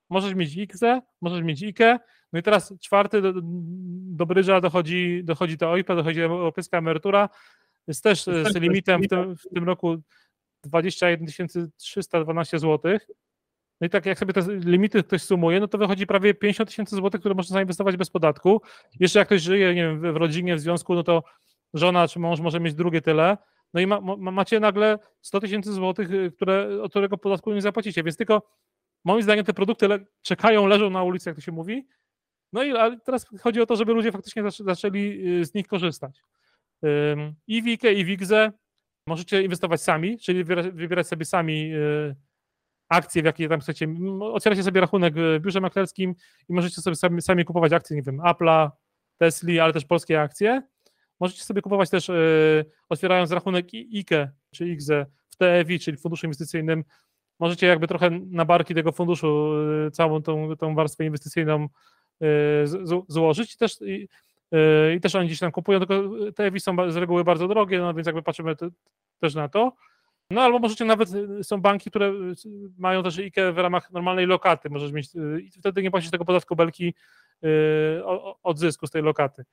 możesz mieć IKZE, możesz mieć IKE, no i teraz czwarty do, do brydża dochodzi, dochodzi to OIP, dochodzi europejska emerytura, jest też z limitem w tym, w tym roku 21 312 zł. No i tak jak sobie te limity ktoś sumuje, no to wychodzi prawie 50 tysięcy złotych, które można zainwestować bez podatku. Jeszcze jak ktoś żyje, nie wiem, w rodzinie, w związku, no to żona czy mąż może mieć drugie tyle. No i ma, ma, macie nagle 100 tysięcy złotych, y, które, od którego podatku nie zapłacicie. Więc tylko moim zdaniem te produkty le, czekają, leżą na ulicy, jak to się mówi. No i teraz chodzi o to, żeby ludzie faktycznie zaczę- zaczęli y, z nich korzystać. Ym, I w IKE, i w IGZE możecie inwestować sami, czyli wybiera- wybierać sobie sami y, akcje, w jakie tam chcecie. Otwieracie sobie rachunek w biurze maklerskim i możecie sobie sami, sami kupować akcje, nie wiem, Apple'a, Tesli, ale też polskie akcje. Możecie sobie kupować też, y, otwierając rachunek IKE czy IGZE w TEWI, czyli w funduszu inwestycyjnym. Możecie jakby trochę na barki tego funduszu całą tą, tą warstwę inwestycyjną y, z- złożyć i też, i też oni gdzieś tam kupują, tylko TEWI są ba- z reguły bardzo drogie, no więc jakby patrzymy te, też na to. No albo możecie nawet, y, są banki, które y, mają też IKE w ramach normalnej lokaty, możesz mieć, y, i wtedy nie płacisz tego podatku belki od zysku z tej lokaty.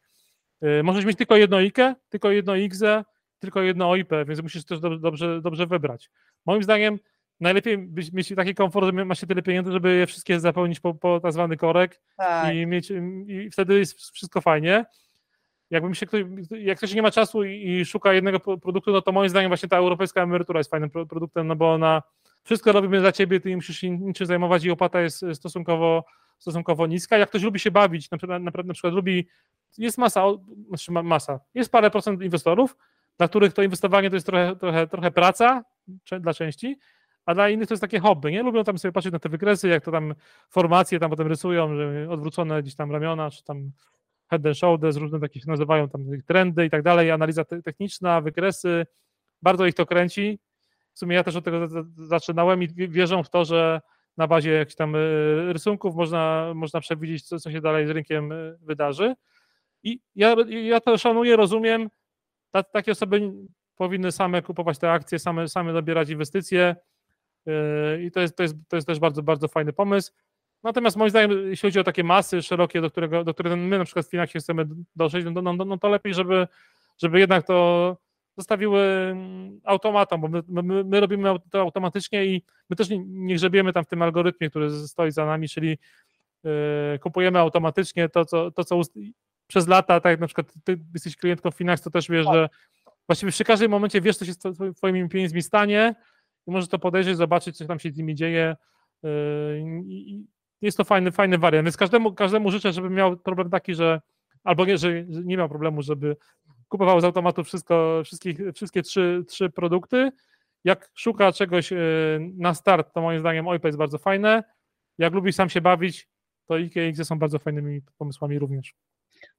Możesz mieć tylko jedno IKE, tylko jedno IGZE, tylko jedno OIP, więc musisz też dobrze, dobrze wybrać. Moim zdaniem najlepiej mieć taki komfort, że ma się tyle pieniędzy, żeby je wszystkie zapełnić po, po tak zwany korek Tak. i mieć i wtedy jest wszystko fajnie. Jakbym się ktoś, jak ktoś nie ma czasu i, szuka jednego pro- produktu, no to moim zdaniem właśnie ta europejska emerytura jest fajnym pro- produktem, no bo ona wszystko robimy za ciebie, ty nie musisz się niczym zajmować i opłata jest stosunkowo, stosunkowo niska. Jak ktoś lubi się bawić, na przykład, na, na przykład lubi, jest masa, znaczy ma- masa, jest parę procent inwestorów, dla których to inwestowanie to jest trochę, trochę, trochę praca dla części, a dla innych to jest takie hobby, nie? Lubią tam sobie patrzeć na te wykresy, jak to tam formacje tam potem rysują, że odwrócone gdzieś tam ramiona, czy tam head and shoulders, różne takie się nazywają tam trendy i tak dalej, analiza te- techniczna, wykresy, bardzo ich to kręci. W sumie ja też od tego za- za- zaczynałem i wie- wierzą w to, że na bazie jakichś tam y, rysunków można, można przewidzieć, co, co się dalej z rynkiem y, wydarzy. I ja, ja to szanuję, rozumiem. Ta, takie osoby powinny same kupować te akcje, same, same dobierać inwestycje. Yy, I to jest, to, jest, to jest też bardzo, bardzo fajny pomysł. Natomiast moim zdaniem, jeśli chodzi o takie masy szerokie, do, którego, do których my na przykład w Finaxie chcemy dotrzeć, no, no, no, no to lepiej, żeby, żeby jednak to zostawiły mm, automatom, bo my, my, my robimy to automatycznie i my też nie, nie grzebiemy tam w tym algorytmie, który stoi za nami, czyli yy, kupujemy automatycznie to, co, to, co ust- przez lata, tak jak na przykład ty jesteś klientką Finax, to też wiesz, że właściwie przy każdym momencie wiesz, co się z twoimi pieniędzmi stanie i to podejrzeć, zobaczyć, co tam się z nimi dzieje. yy, i- Jest to fajny, fajny wariant. Więc każdemu, każdemu życzę, żeby miał problem taki, że albo nie, że nie miał problemu, żeby kupował z automatu wszystko, wszystkich, wszystkie trzy, trzy produkty. Jak szuka czegoś yy, na start, to moim zdaniem OIP jest bardzo fajne. Jak lubi sam się bawić, to IKE i XE są bardzo fajnymi pomysłami również.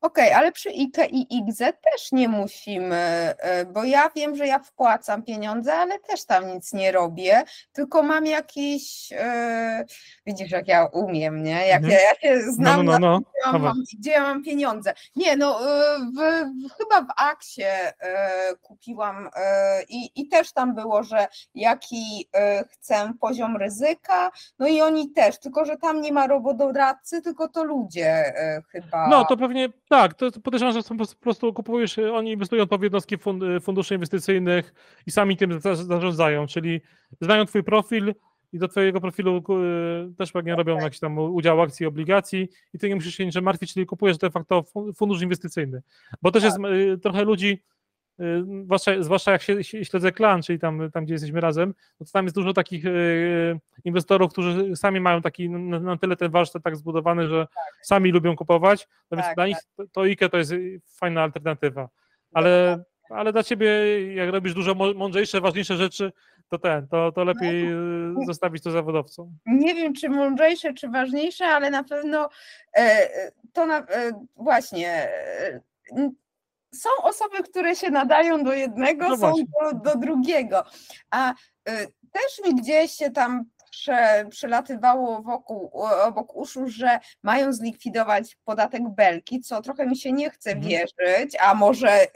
Okej, ale przy IKE i IGZE też nie musimy, e, bo ja wiem, że ja wpłacam pieniądze, ale też tam nic nie robię, tylko mam jakiś, e, widzisz jak ja umiem, nie? Jak Mhm. ja, ja się No, znam no, no, no. gdzie ja mam, gdzie ja mam pieniądze. Nie, no e, w, w, chyba w Aksie e, kupiłam e, i, i też tam było, że jaki chcę poziom ryzyka, no i oni też, tylko że tam nie ma robodoradcy, tylko to ludzie chyba. No to pewnie tak, to podejrzewam, że są po prostu kupujesz, y, oni inwestują to w jednostki fund, y, funduszy inwestycyjnych i sami tym za- zarządzają, czyli znają twój profil i do twojego profilu y, też pewnie robią jakiś tam udział akcji, obligacji i ty nie musisz się niczym martwić, czyli kupujesz de facto fu- fundusz inwestycyjny. Bo też jest y, trochę ludzi, zwłaszcza, zwłaszcza jak się, śledzę klan, czyli tam, tam, gdzie jesteśmy razem, no to tam jest dużo takich y, inwestorów, którzy sami mają taki na, na tyle ten warsztat tak zbudowany, że sami lubią kupować, no więc Tak, dla nich to, to IKE to jest y, fajna alternatywa. Ale, ale dla ciebie, jak robisz dużo mądrzejsze, ważniejsze rzeczy, to ten, to, to lepiej y, zostawić to zawodowcom. nie wiem, czy mądrzejsze, czy ważniejsze, ale na pewno e, e, to na, e, właśnie. Są osoby, które się nadają do jednego, No są do, do drugiego. A e, też mi gdzieś się tam prze, przelatywało wokół, obok uszu, że mają zlikwidować podatek belki, co trochę mi się nie chce Mhm. wierzyć, a może y,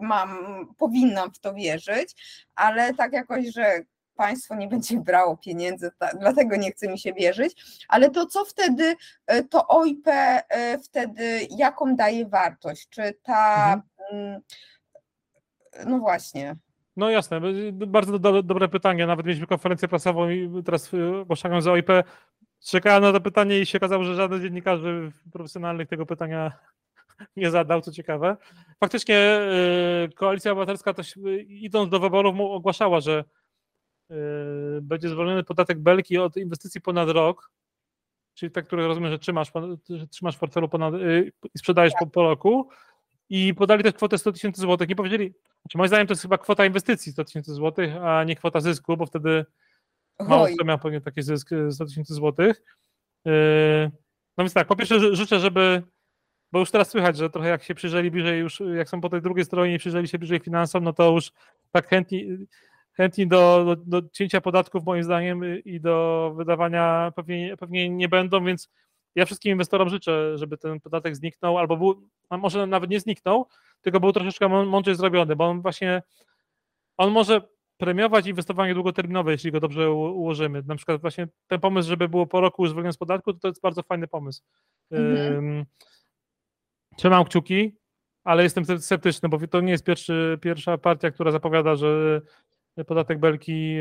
mam, powinnam w to wierzyć, ale tak jakoś, że państwo nie będzie brało pieniędzy, ta, dlatego nie chce mi się wierzyć, ale to co wtedy, y, to OIP y, wtedy jaką daje wartość? Czy ta, mm, no właśnie, No jasne, b- bardzo do, dobre pytanie. Nawet mieliśmy konferencję prasową i teraz y, ogłaszając za OIP, czekałem na to pytanie i się okazało, że żaden z dziennikarzy profesjonalnych tego pytania nie zadał, co ciekawe. Faktycznie y, Koalicja Obywatelska też y, idąc do wyborów ogłaszała, że y, będzie zwolniony podatek belki od inwestycji ponad rok, czyli te, które rozumiem, że trzymasz, że trzymasz w portfelu ponad, y, i sprzedajesz po, po roku. I podali też kwotę 100 tysięcy złotych. Nie powiedzieli, znaczy moim zdaniem to jest chyba kwota inwestycji 100 tysięcy złotych, a nie kwota zysku, bo wtedy mało kto miał pewnie taki zysk y, 100 tysięcy złotych. No więc tak, po pierwsze ży- życzę, żeby, bo już teraz słychać, że trochę jak się przyjrzeli bliżej, już jak są po tej drugiej stronie i przyjrzeli się bliżej finansom, no to już tak chętni, chętni do, do, do cięcia podatków moim zdaniem i do wydawania pewnie, pewnie nie będą, więc ja wszystkim inwestorom życzę, żeby ten podatek zniknął, albo był, a może nawet nie zniknął, tylko był troszeczkę mą- mądrzej zrobiony, bo on właśnie, on może premiować inwestowanie długoterminowe, jeśli go dobrze ułożymy. Na przykład właśnie ten pomysł, żeby było po roku już zwolnione z podatku, to, to jest bardzo fajny pomysł. Mhm. Ym, Trzymam kciuki, ale jestem sce- sceptyczny, bo to nie jest pierwszy, pierwsza partia, która zapowiada, że podatek belki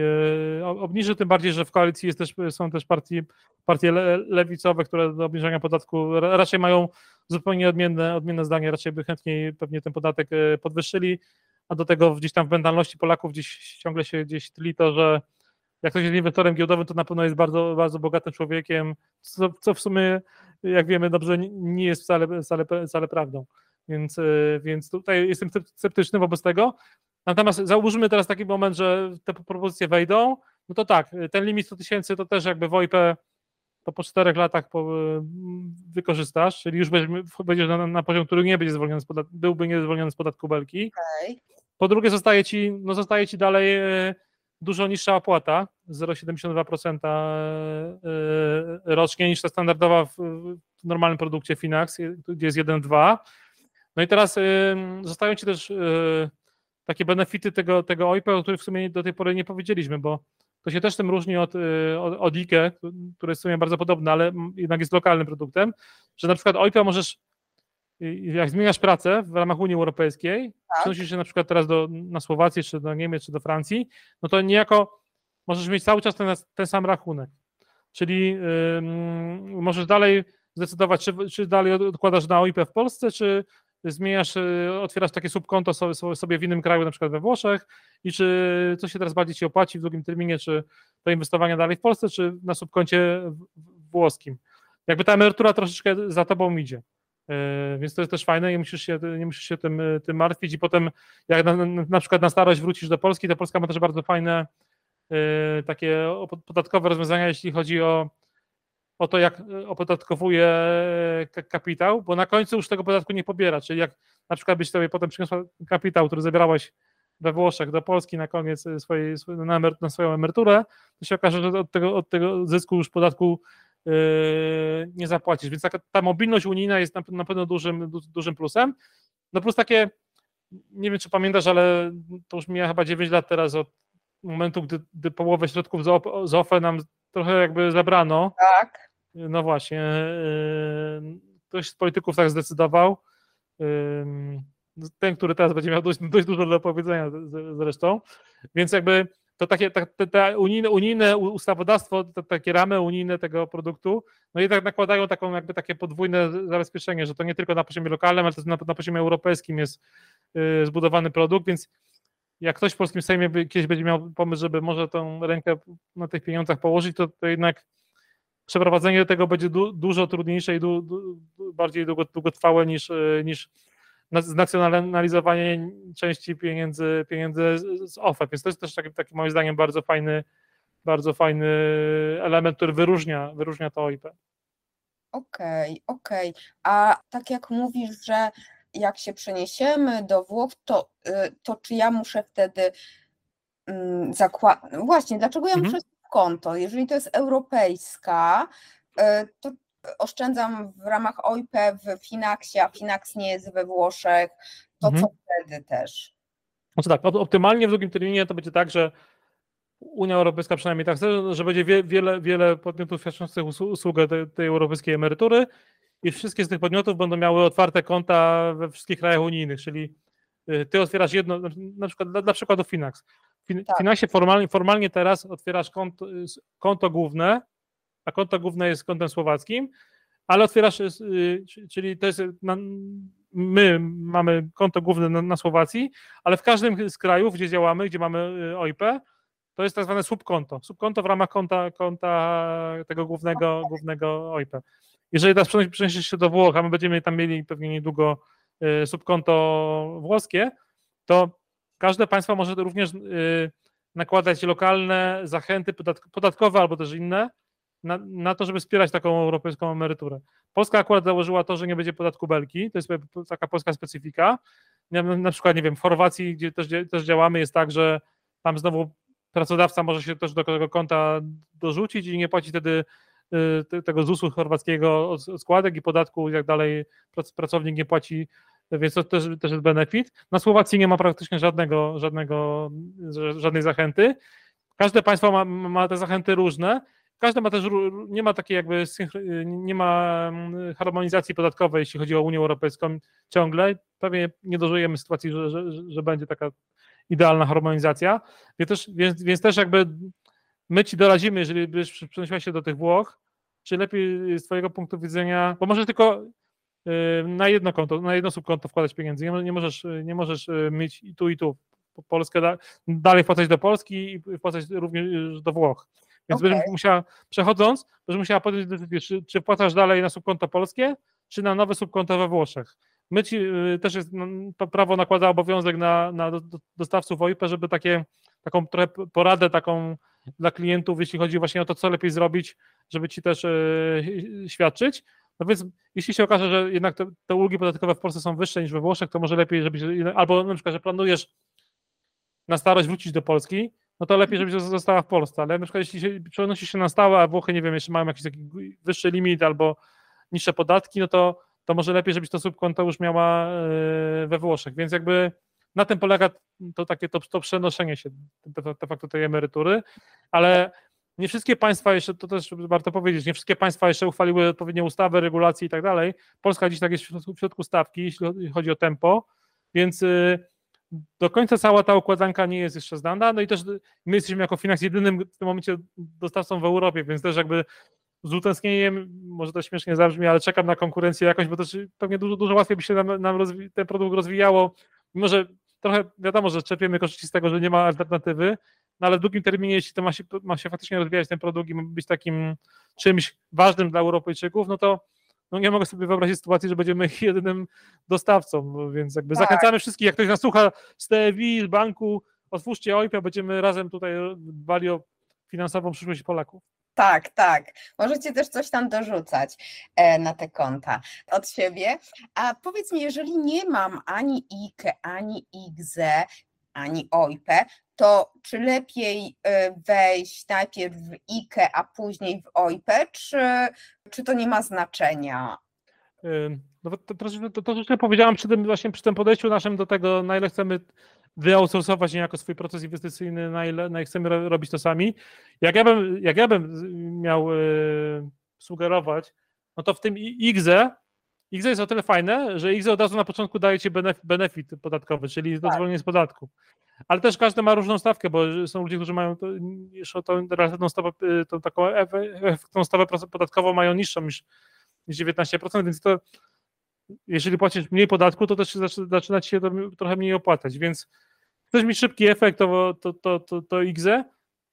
e, obniży, tym bardziej, że w koalicji jest też, są też partie, partie le, lewicowe, które do obniżenia podatku ra- raczej mają zupełnie odmienne, odmienne zdanie, raczej by chętniej pewnie ten podatek e, podwyższyli, a do tego gdzieś tam w mentalności Polaków gdzieś ciągle się gdzieś tli to, że jak ktoś jest inwestorem giełdowym, to na pewno jest bardzo, bardzo bogatym człowiekiem, co, co w sumie, jak wiemy dobrze, nie- jest wcale, wcale, wcale prawdą. Więc, e, więc tutaj jestem scepty- sceptyczny wobec tego. Natomiast załóżmy teraz taki moment, że te propozycje wejdą, no to tak, ten limit 100 tysięcy to też jakby w OIP to po czterech latach po, wykorzystasz, czyli już będziesz, na, na poziom, który nie będzie zwolniony z byłby nie zwolniony z podatku belki. Po drugie zostaje ci, no zostaje ci dalej e, dużo niższa opłata, 0,72% e, rocznie niż ta standardowa w, normalnym produkcie Finax, gdzie jest 1,2. No i teraz zostają ci też takie benefity tego, tego OIP, o których w sumie do tej pory nie powiedzieliśmy, bo to się też tym różni od, e, od, od IKE, które jest w sumie bardzo podobne, ale jednak jest lokalnym produktem, że na przykład OIP możesz, jak zmieniasz pracę w ramach Unii Europejskiej, Tak. przenosisz się na przykład teraz do, na Słowację, czy do Niemiec, czy do Francji, no to niejako możesz mieć cały czas ten, ten sam rachunek. Czyli ym, możesz dalej zdecydować, czy, czy dalej odkładasz na OIP w Polsce, czy zmieniasz, y, otwierasz takie subkonto sobie, w innym kraju, na przykład we Włoszech i czy co się teraz bardziej ci opłaci w długim terminie, czy to inwestowanie dalej w Polsce, czy na subkoncie włoskim. Jakby ta emerytura troszeczkę za tobą idzie. Yy, Więc to jest też fajne, nie musisz się, nie musisz się tym, y, tym martwić i potem jak na, na- przykład na starość wrócisz do Polski, to Polska ma też bardzo fajne takie podatkowe rozwiązania, jeśli chodzi o, o to, jak y, opodatkowuje ka- kapitał, bo na końcu już tego podatku nie pobiera, czyli jak na przykład byś sobie potem przyniosła kapitał, który zabierałaś we Włoszech do Polski na koniec y, swojej, na, swoją emeryturę, to się okaże, że od tego, od tego zysku już podatku nie zapłacisz. Więc ta mobilność unijna jest na, pewno dużym, du, dużym plusem. No plus takie, nie wiem czy pamiętasz, ale to już mija chyba 9 lat teraz od momentu, gdy, gdy połowę środków z OFE nam trochę jakby zabrano. Tak. No właśnie, yy, ktoś z polityków tak zdecydował. Yy, Ten, który teraz będzie miał dość, dość dużo do powiedzenia zresztą. Więc jakby to takie ta, te, te unijne, unijne ustawodawstwo, te, takie ramy unijne tego produktu, no i tak nakładają taką jakby takie podwójne zabezpieczenie, że to nie tylko na poziomie lokalnym, ale też na, na poziomie europejskim jest yy, zbudowany produkt, więc jak ktoś w polskim Sejmie by, kiedyś będzie miał pomysł, żeby może tą rękę na tych pieniądzach położyć, to, to jednak przeprowadzenie tego będzie du, dużo trudniejsze i du, du, bardziej długo, długotrwałe niż, e, niż na- znacjonalizowanie części pieniędzy, pieniędzy z- OFE. Więc to jest też taki, taki moim zdaniem bardzo fajny, bardzo fajny element, który wyróżnia, wyróżnia to OIP. Okej, okej. A tak jak mówisz, że jak się przeniesiemy do Włoch, to, y, to czy ja muszę wtedy mm, zakład... No właśnie, dlaczego ja Mhm. Konto? Jeżeli to jest europejska, y, to oszczędzam w ramach OIP w Finaxie, a Finax nie jest we Włoszech, to Mhm. co wtedy też? Znaczy tak, op- optymalnie w drugim terminie to będzie tak, że Unia Europejska przynajmniej tak chce, że będzie wie, wiele, wiele podmiotów świadczących usłu- usługę tej, tej europejskiej emerytury i wszystkie z tych podmiotów będą miały otwarte konta we wszystkich krajach unijnych, czyli y, ty otwierasz jedno, na- na przykład dla, dla przykładu Finax. Fin- Tak. Finaxie formalnie, formalnie teraz otwierasz konto, konto główne, a konto główne jest kontem słowackim, ale otwierasz, y, czyli to jest, my mamy konto główne na, na Słowacji, ale w każdym z krajów, gdzie działamy, gdzie mamy y, OIP, to jest tak zwane subkonto. Subkonto w ramach konta, konta tego głównego, głównego OIP. Jeżeli teraz przeniesiesz- przeniesiesz się do Włoch, a my będziemy tam mieli pewnie niedługo y, subkonto włoskie, to każde państwo może również y, nakładać lokalne zachęty podatk- podatkowe albo też inne na, na to, żeby wspierać taką europejską emeryturę. Polska akurat założyła to, że nie będzie podatku belki, to jest taka polska specyfika. Na, przykład, nie wiem, w Chorwacji, gdzie też, też działamy, jest tak, że tam znowu pracodawca może się też do tego konta dorzucić i nie płaci wtedy y, te- tego ZUS-u chorwackiego od składek i podatku i tak dalej. Prac- Pracownik nie płaci, więc to też, też jest benefit. Na Słowacji nie ma praktycznie żadnego, żadnego, ża- żadnej zachęty. Każde państwo ma, ma te zachęty różne. Każde ma też, nie ma takiej jakby, nie ma mm, harmonizacji podatkowej, jeśli chodzi o Unię Europejską ciągle. Pewnie nie dożyjemy sytuacji, że, że, że będzie taka idealna harmonizacja. Więc też, więc, więc też jakby my ci doradzimy, jeżeli byś przenosiła się do tych Włoch, czy lepiej z twojego punktu widzenia, bo możesz tylko na jedno konto, na jedno subkonto wkładać pieniędzy, nie, nie możesz, y, nie możesz y, mieć i tu i tu. Po- Polskę da, dalej wpłacać do Polski i wpłacać również do Włoch. Więc Okej. będziesz musiała, przechodząc, będziesz musiała podjąć decyzję, czy, czy wpłacasz dalej na subkonto polskie, czy na nowe subkonto we Włoszech. My ci y, też jest, no, prawo nakłada obowiązek na, na do- do- dostawców OIP, żeby takie, taką trochę poradę taką dla klientów, jeśli chodzi właśnie o to, co lepiej zrobić, żeby ci też y, świadczyć. No więc jeśli się okaże, że jednak te, te ulgi podatkowe w Polsce są wyższe niż we Włoszech, to może lepiej, żebyś, albo na przykład, że planujesz na starość wrócić do Polski, no to lepiej, żebyś została w Polsce, ale na przykład jeśli się, przenosisz się na stałe, a Włochy, nie wiem, jeszcze mają jakiś taki wyższy limit albo niższe podatki, no to, to może lepiej, żebyś to subkonto już miała e, we Włoszech, więc jakby na tym polega to takie to, to przenoszenie się de facto tej emerytury, ale nie wszystkie państwa jeszcze, to też warto powiedzieć, nie wszystkie państwa jeszcze uchwaliły odpowiednie ustawy, regulacje i tak dalej. Polska dziś tak jest w środku, stawki, jeśli chodzi o tempo, więc y, do końca cała ta układanka nie jest jeszcze znana, no i też my jesteśmy jako Finax jedynym w tym momencie dostawcą w Europie, więc też jakby z utęsknieniem, może to śmiesznie zabrzmi, ale czekam na konkurencję jakoś, bo też pewnie dużo, dużo łatwiej by się nam, nam ten produkt rozwijało, mimo że trochę wiadomo, że czerpiemy korzyści z tego, że nie ma alternatywy, no ale w długim terminie, jeśli to ma się, ma się faktycznie rozwijać ten produkt i ma być takim czymś ważnym dla Europejczyków, no to no nie mogę sobie wyobrazić sytuacji, że będziemy jedynym dostawcą, więc jakby Tak. zachęcamy wszystkich, jak ktoś nas słucha z TVI, z banku, otwórzcie OIP, będziemy razem tutaj dbali o finansową przyszłość Polaków. Tak, tak. Możecie też coś tam dorzucać e, na te konta od siebie. A powiedz mi, jeżeli nie mam ani IKE, ani IGZE, ani OIP, to czy lepiej e, wejść najpierw w IKE, a później w OIP, czy, czy to nie ma znaczenia? No, to, to, to, to, powiedziałam przy tym, właśnie przy tym podejściu naszym do tego, na ile chcemy wyoutsourcować niejako swój proces inwestycyjny, na ile, na ile chcemy ro, robić to sami. Jak ja bym, jak ja bym miał y, sugerować, no to w tym IGZE, IGZE jest o tyle fajne, że IGZE od razu na początku daje ci benef, benefit podatkowy, czyli to zwolnienie z podatku. Ale też każdy ma różną stawkę, bo są ludzie, którzy mają jeszcze tą relatywną stawę, y, tą taką efe- efektywną stawę podatkową mają niższą niż, niż 19%, więc to jeżeli płacisz mniej podatku, to też zaczy- zaczyna ci się to trochę mniej opłacać, więc chcesz mieć szybki efekt, to, to, to, to, to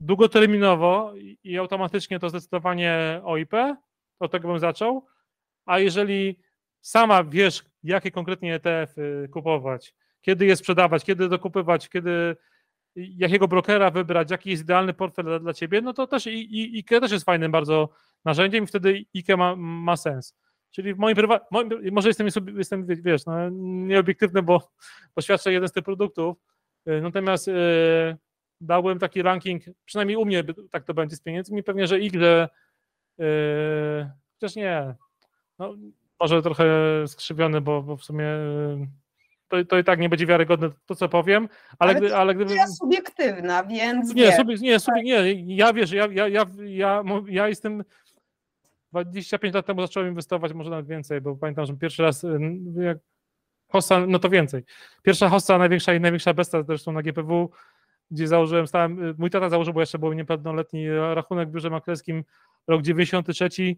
długoterminowo i- automatycznie to zdecydowanie OIP, od tego bym zaczął, a jeżeli sama wiesz, jakie konkretnie ETF-y kupować, kiedy je sprzedawać, kiedy dokupywać, kiedy jakiego brokera wybrać, jaki jest idealny portfel dla, dla ciebie, no to też i, i, IKE też jest fajnym bardzo narzędziem i wtedy IKE ma, ma sens. Czyli w moim prywatnym, może jestem, jestem, wiesz, no, nieobiektywny, bo, bo świadczę jeden z tych produktów, y, natomiast y, dałbym taki ranking, przynajmniej u mnie tak to będzie z pieniędzmi, pewnie, że Igre, yy, chociaż nie, no, może trochę skrzywiony, bo, bo w sumie yy, to, to i tak nie będzie wiarygodne to, co powiem, ale, ale, gdy, ale gdyby... Ja subiektywna, więc Nie, subie, nie, subie, nie, ja wiesz, ja, ja, ja, ja, ja jestem 25 lat temu zacząłem inwestować, może nawet więcej, bo pamiętam, że pierwszy raz jak hossa, no to więcej. Pierwsza hossa, największa i największa besta zresztą na GPW, gdzie założyłem, stałem, mój tata założył, bo jeszcze był niepełnoletni rachunek w biurze maklerskim, rok 93, yy,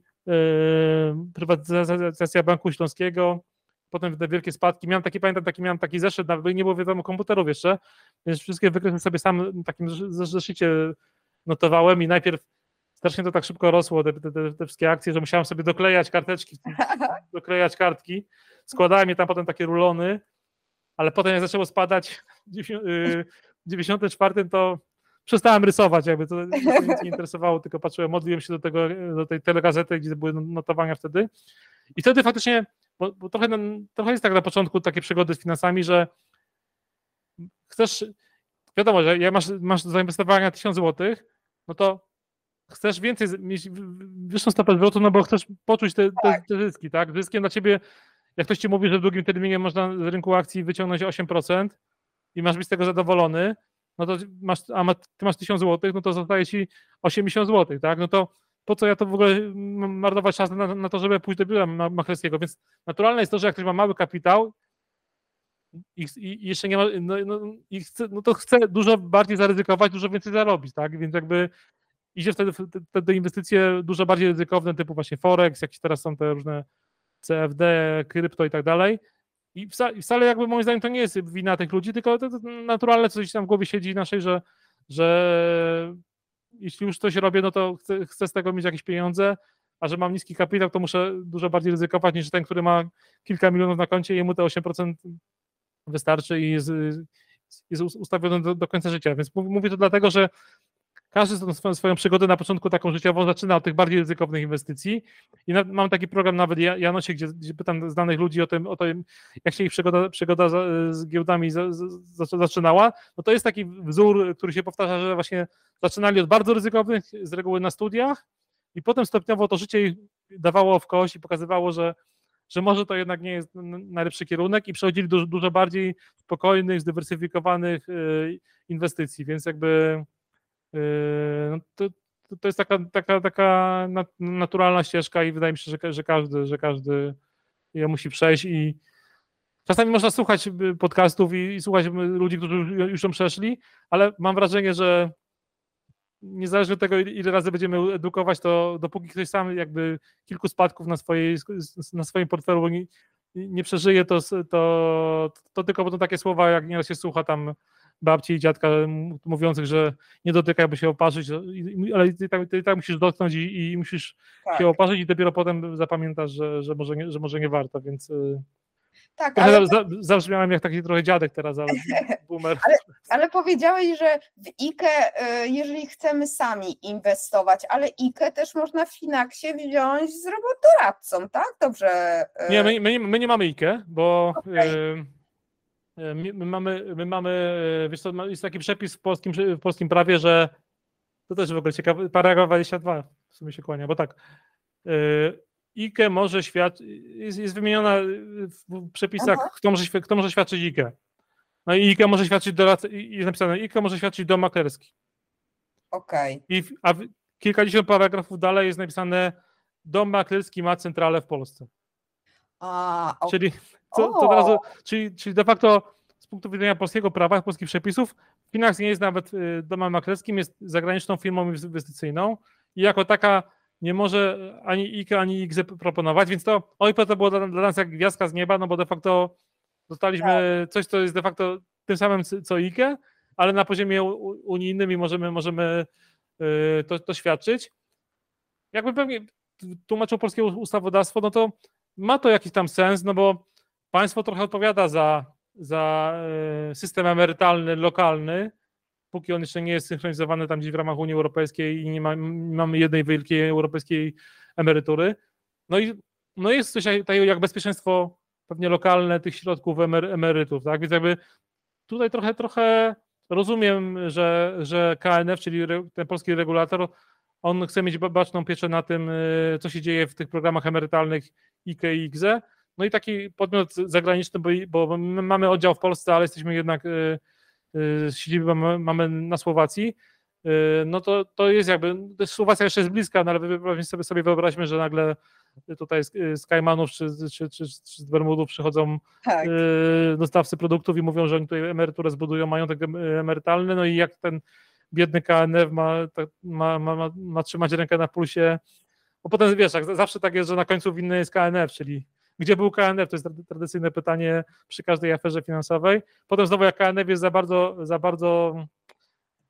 prywatyzacja Banku Śląskiego, potem te wielkie spadki. Miałem taki, pamiętam, taki, miałem taki zeszyt, nawet nie było wiadomo komputerów jeszcze, więc wszystkie wykresy sobie sam w takim zeszycie notowałem i najpierw strasznie to tak szybko rosło, te, te, te, wszystkie akcje, że musiałem sobie doklejać karteczki, doklejać kartki. Składałem je tam potem takie rulony, ale potem jak zaczęło spadać w 94 to przestałem rysować, jakby to nic nie interesowało, tylko patrzyłem, modliłem się do, tego, do tej telegazety, gdzie były notowania wtedy. I wtedy faktycznie, bo, bo trochę, trochę jest tak na początku takie przygody z finansami, że chcesz, wiadomo, że jak masz, masz zainwestowania 1000 zł, no to chcesz więcej, mieć wyższą stopę zwrotu, no bo chcesz poczuć te, te, tak. te zyski, tak? Zyskiem dla ciebie, jak ktoś ci mówi, że w długim terminie można z rynku akcji wyciągnąć 8% i masz być z tego zadowolony, no to masz, a ma, ty masz 1000 zł, no to zostaje ci 80 zł, tak? No to po co ja to w ogóle marnować czas na, na to, żeby pójść do biura maklerskiego? Więc naturalne jest to, że jak ktoś ma mały kapitał i, i jeszcze nie ma, no, no, i chce, no to chce dużo bardziej zaryzykować, dużo więcej zarobić, tak? Więc jakby idzie wtedy, wtedy inwestycje dużo bardziej ryzykowne, typu właśnie Forex, jakieś teraz są te różne CFD, krypto i tak dalej. I wcale jakby moim zdaniem to nie jest wina tych ludzi, tylko to, naturalne coś tam w głowie siedzi naszej, że, że jeśli już coś robię, no to chcę, chcę z tego mieć jakieś pieniądze, a że mam niski kapitał, to muszę dużo bardziej ryzykować niż ten, który ma kilka milionów na koncie i jemu te 8% wystarczy i jest, jest ustawiony do, do końca życia. Więc mówię to dlatego, że każdy swoją, swoją przygodę na początku taką życiową zaczyna od tych bardziej ryzykownych inwestycji. I na, mam taki program nawet Janosie, gdzie, gdzie pytam znanych ludzi o tym, o tym, jak się ich przygoda, przygoda z, z giełdami za, za, zaczynała, no to jest taki wzór, który się powtarza, że właśnie zaczynali od bardzo ryzykownych, z reguły na studiach. I potem stopniowo to życie ich dawało w kość i pokazywało, że że może to jednak nie jest najlepszy kierunek i przechodzili do dużo bardziej spokojnych, zdywersyfikowanych y, inwestycji, więc jakby no to, to jest taka, taka, taka naturalna ścieżka i wydaje mi się, że, że każdy, że każdy je musi przejść i czasami można słuchać y, podcastów i, i słuchać ludzi, którzy już ją przeszli, ale mam wrażenie, że niezależnie od tego, ile razy będziemy edukować, to dopóki ktoś sam jakby kilku spadków na, swojej, na swoim portfelu nie, nie przeżyje, to, to, to tylko będą takie słowa, jak nieraz się słucha tam babci i dziadka mówiących, że nie dotykaj, by się oparzyć, ale ty tak, ty tak musisz dotknąć i, i musisz tak. się oparzyć i dopiero potem zapamiętasz, że, że, może, nie, że może nie warto, więc... Y, tak, ale... Zabrzmiałem jak taki trochę dziadek teraz, ale boomer. Ale, ale powiedziałeś, że w IKE, y, jeżeli chcemy sami inwestować, ale IKE też można w Finaxie wziąć z robodoradcą, tak? Dobrze. Y, nie, my, my, my nie mamy IKE, bo... Okay. My, my, mamy, my mamy, e, wiesz co, jest taki przepis w polskim, w polskim prawie, że to też w ogóle ciekawe, paragraf 22 w sumie się kłania, bo tak, e, IKE może świadczyć, jest, jest wymieniona w przepisach, kto może, kto może świadczyć IKE. No i IKE może świadczyć do, jest napisane, IKE może świadczyć do maklerski. Okej. Okay. a kilkadziesiąt paragrafów dalej jest napisane, dom maklerski ma centralę w Polsce. A. Czyli co, co razu, czyli, czyli de facto z punktu widzenia polskiego prawa, polskich przepisów, Finax nie jest nawet y, domem maklerskim, jest zagraniczną firmą inwestycyjną i jako taka nie może ani IKE, ani IGZE proponować, więc to OIP to było dla, dla nas jak gwiazdka z nieba, no bo de facto dostaliśmy tak. coś, co jest de facto tym samym co IKE, ale na poziomie unijnym i możemy, możemy y, to, to świadczyć. Jakby pewnie tłumaczył polskie ustawodawstwo, no to ma to jakiś tam sens, no bo państwo trochę odpowiada za, za e, system emerytalny lokalny, póki on jeszcze nie jest synchronizowany tam gdzieś w ramach Unii Europejskiej i nie, ma, nie mamy jednej wielkiej europejskiej emerytury. No i no jest coś takiego jak bezpieczeństwo pewnie lokalne tych środków emerytów, tak? Więc jakby tutaj trochę, trochę rozumiem, że, że KNF, czyli ten polski regulator, on chce mieć baczną pieczę na tym, y, co się dzieje w tych programach emerytalnych IKE i IGZE. No i taki podmiot zagraniczny, bo, bo my mamy oddział w Polsce, ale jesteśmy jednak, y, y, siedzibę mamy na Słowacji, no to, to jest jakby, Słowacja jeszcze jest bliska, no ale sobie, sobie wyobraźmy, że nagle tutaj z Kajmanów czy, czy, czy, czy z Bermudów przychodzą tak. dostawcy produktów i mówią, że oni tutaj emeryturę zbudują, majątek emerytalny, no i jak ten biedny KNF ma, ma, ma, ma, trzymać rękę na pulsie, bo potem wiesz, zawsze tak jest, że na końcu winny jest KNF, czyli gdzie był KNF, to jest tradycyjne pytanie przy każdej aferze finansowej. Potem znowu jak KNF jest za bardzo, za bardzo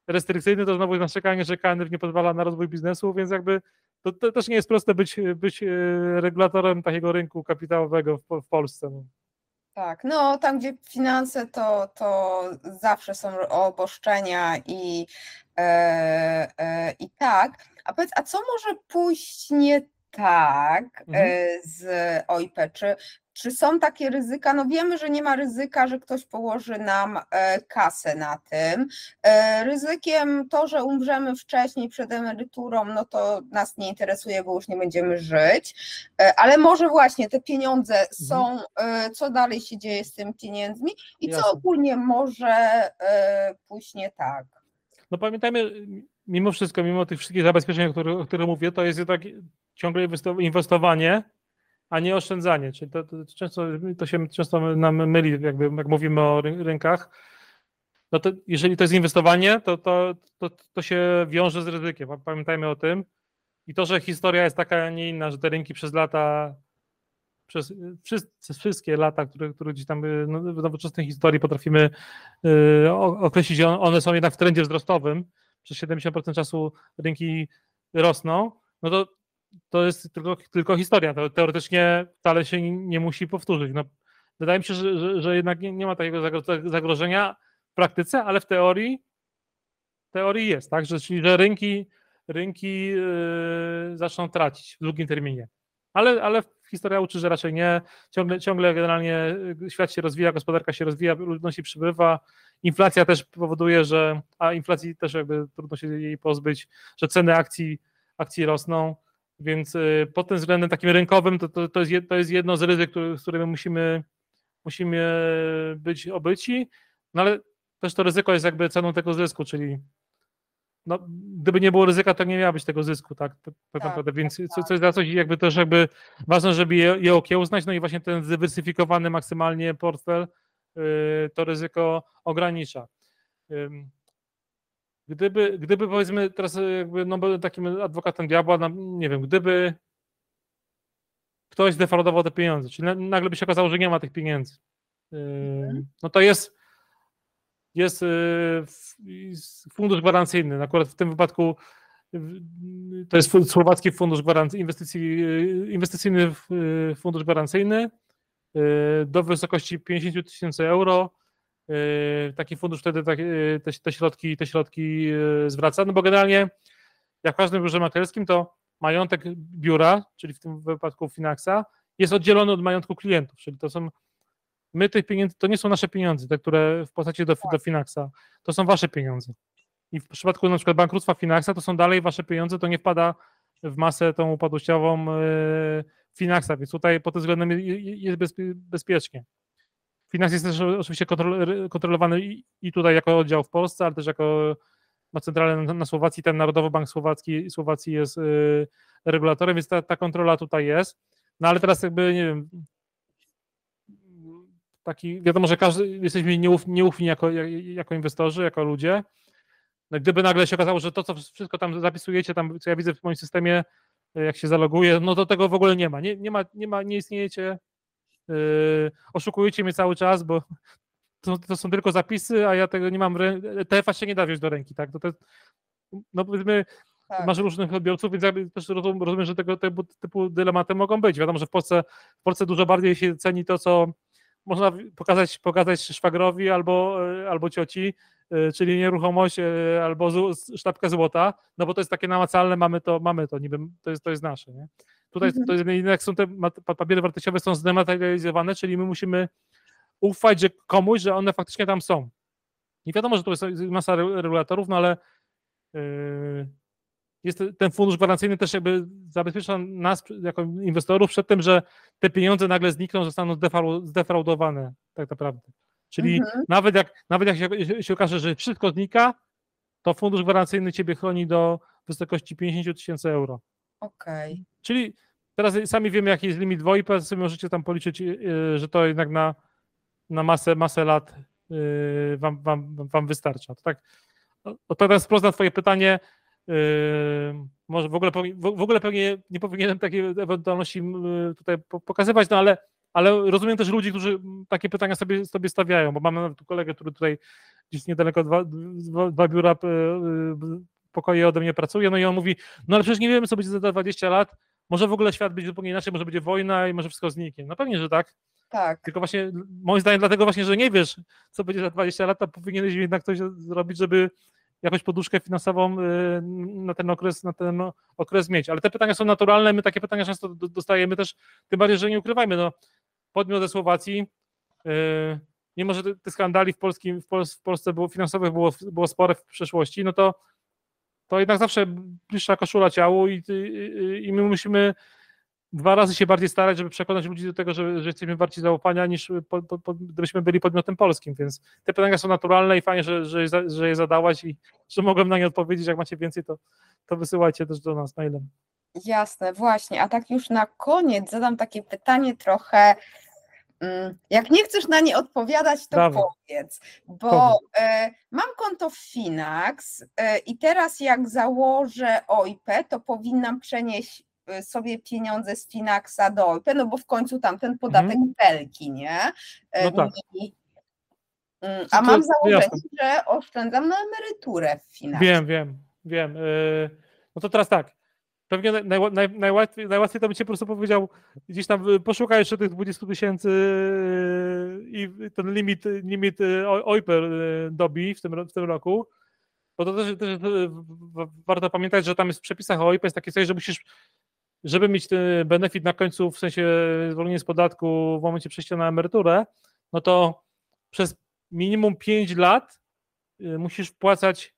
restrykcyjny, to znowu jest narzekanie, że KNF nie pozwala na rozwój biznesu, więc jakby to, to też nie jest proste być, być e, regulatorem takiego rynku kapitałowego w, w Polsce. Tak, no tam gdzie finanse to, to zawsze są oboszczenia i, e, e, i tak. A powiedz, a co może pójść nie tak mhm. E, z OIP? Czy, czy są takie ryzyka? No wiemy, że nie ma ryzyka, że ktoś położy nam e, kasę na tym. E, ryzykiem to, że umrzemy wcześniej przed emeryturą, no to nas nie interesuje, bo już nie będziemy żyć. Ale może właśnie te pieniądze mhm. są, co dalej się dzieje z tymi pieniędzmi i co ogólnie może pójść nie tak? No pamiętajmy, mimo wszystko, mimo tych wszystkich zabezpieczeń, o których, o których mówię, to jest jednak ciągle inwestowanie, a nie oszczędzanie. Czyli to, to, często, to się często nam myli, jakby, jak mówimy o rynkach. No to jeżeli to jest inwestowanie, to, to, to, to się wiąże z ryzykiem. Pamiętajmy o tym. I to, że historia jest taka, a nie inna, że te rynki przez lata, przez, wszystkie lata, które, które gdzieś tam no, w nowoczesnej historii potrafimy yy, określić, one są jednak w trendzie wzrostowym. Przez 70% czasu rynki rosną, no to to jest tylko, tylko historia. To teoretycznie wcale się nie musi powtórzyć. No, wydaje mi się, że, że, że jednak nie, nie, ma takiego zagrożenia w praktyce, ale w teorii teorii jest, tak? Że, czyli że rynki, rynki yy, zaczną tracić w długim terminie. Ale, ale historia uczy, że raczej nie. Ciągle, ciągle generalnie yy, świat się rozwija, gospodarka się rozwija, ludności przybywa. Inflacja też powoduje, że, a inflacji też jakby trudno się jej pozbyć, że ceny akcji, akcji rosną. Więc y, pod tym względem takim rynkowym to, to, to, jest, to jest jedno z ryzyk, z którymi musimy, musimy być obyci, no ale też to ryzyko jest jakby ceną tego zysku, czyli no, gdyby nie było ryzyka, to nie miało być tego zysku, tak, tak, tak naprawdę, więc tak, co, coś za coś jakby też jakby ważne, żeby je, je okiełznać, no i właśnie ten zdywersyfikowany maksymalnie portfel yy, to ryzyko ogranicza. Gdyby, gdyby powiedzmy teraz jakby no, był takim adwokatem diabła, no, nie wiem, gdyby ktoś zdefraudował te pieniądze, czyli nagle by się okazało, że nie ma tych pieniędzy, mhm. no to jest jest y, fundusz gwarancyjny. Akurat w tym wypadku to jest słowacki fundusz gwarancyjny, inwestycji, inwestycyjny fundusz gwarancyjny do wysokości 50 tysięcy euro taki fundusz wtedy te, te, środki, te środki yy, zwraca, no bo generalnie jak w każdym biurze maklerskim to majątek biura, czyli w tym wypadku Finaxa, jest oddzielony od majątku klientów, czyli to są my tych pieniędzy, to nie są nasze pieniądze, te, które w postaci do, do Finaxa, to są wasze pieniądze. I w przypadku na przykład bankructwa Finaxa to są dalej wasze pieniądze, to nie wpada w masę tą upadłościową Finaxa, więc tutaj pod tym względem jest bezpiecznie. Finans jest też oczywiście kontrolowany i tutaj jako oddział w Polsce, ale też jako ma centralę na Słowacji, ten Narodowy Bank Słowacki, Słowacji jest y, regulatorem, więc ta, ta kontrola tutaj jest. No ale teraz jakby, nie wiem, taki, wiadomo, że każdy, jesteśmy nieuf, nieufni jako, jako inwestorzy, jako ludzie. No, gdyby nagle się okazało, że to, co wszystko tam zapisujecie, tam, co ja widzę w moim systemie, jak się zaloguje, no to tego w ogóle nie ma. Nie, nie ma, nie ma, nie istniejecie, oszukujecie mnie cały czas, bo to, to, są tylko zapisy, a ja tego nie mam, TFA się nie da wziąć do ręki, tak? To, to no powiedzmy, tak. masz różnych odbiorców, więc ja też rozumiem, rozumiem, że tego, tego typu dylematy mogą być. Wiadomo, że w Polsce, w Polsce dużo bardziej się ceni to, co można pokazać, pokazać szwagrowi albo, e, albo cioci, e, czyli nieruchomość e, albo sztabkę złota, no bo to jest takie namacalne, mamy to, mamy to, niby to jest, to jest nasze, nie? Tutaj mhm. to jednak są te papiery wartościowe są zdematerializowane, czyli my musimy ufać że komuś, że one faktycznie tam są. Nie wiadomo, że to jest masa regulatorów, no ale yy, jest ten fundusz gwarancyjny też jakby zabezpiecza nas jako inwestorów przed tym, że te pieniądze nagle znikną, zostaną zdefraudowane tak naprawdę. Czyli mhm. nawet, jak, nawet jak się, się okaże, że wszystko znika, to fundusz gwarancyjny ciebie chroni do wysokości 50 tysięcy euro. Okej. Okay. Czyli teraz sami wiemy, jaki jest limit WOIP, sobie możecie tam policzyć, yy, że to jednak na, na masę, masę lat yy, wam, wam, wam wystarcza. To tak, odpowiadając wprost na twoje pytanie, może w ogóle, w ogóle pewnie nie powinienem takiej ewentualności tutaj pokazywać, no ale ale rozumiem też ludzi, którzy takie pytania sobie, sobie stawiają, bo mam nawet tu kolegę, który tutaj gdzieś niedaleko dwa, dwa biura pokoje ode mnie pracuje, no i on mówi, no ale przecież nie wiemy, co będzie za 20 lat, może w ogóle świat będzie zupełnie inaczej, może będzie wojna i może wszystko zniknie. No pewnie, że tak. Tak. Tylko właśnie, moim zdaniem, dlatego właśnie, że nie wiesz, co będzie za 20 lat, to powinieneś jednak coś zrobić, żeby jakąś poduszkę finansową e, na ten okres, na ten okres mieć. Ale te pytania są naturalne, my takie pytania często dostajemy też, tym bardziej, że nie ukrywajmy, no podmiot ze Słowacji, e, mimo że tych skandali w, polskim, w Polsce było, finansowych było, było spore w przeszłości, no to, to jednak zawsze bliższa koszula ciału i, i, i my musimy dwa razy się bardziej starać, żeby przekonać ludzi do tego, że, że jesteśmy bardziej zaufania niż po, po, po, gdybyśmy byli podmiotem polskim, więc te pytania są naturalne i fajnie, że, że, że je zadałaś i że mogłem na nie odpowiedzieć, jak macie więcej, to, to wysyłajcie też do nas mailem. Jasne, właśnie. A tak już na koniec zadam takie pytanie trochę. Mm, jak nie chcesz na nie odpowiadać, to Dawaj. powiedz, bo e, mam konto w Finax e, i teraz jak założę OIP, to powinnam przenieść e, sobie pieniądze z Finaxa do OIP, no bo w końcu tam ten podatek mhm. belki, nie? E, no tak. I, mm, a mam założenie, że oszczędzam na emeryturę w Finaxie. Wiem, wiem, wiem. No to teraz tak, Pewnie naj, naj, najłatwiej, najłatwiej to by cię po prostu powiedział, gdzieś tam y, poszukaj jeszcze tych 20 tysięcy y, i ten limit, limit y, OIPER dobi w tym, w tym roku. Bo to też, też warto pamiętać, że tam jest w przepisach OIP jest takie coś, że musisz, żeby mieć ten benefit na końcu, w sensie zwolnienie z podatku w momencie przejścia na emeryturę, no to przez minimum 5 lat musisz wpłacać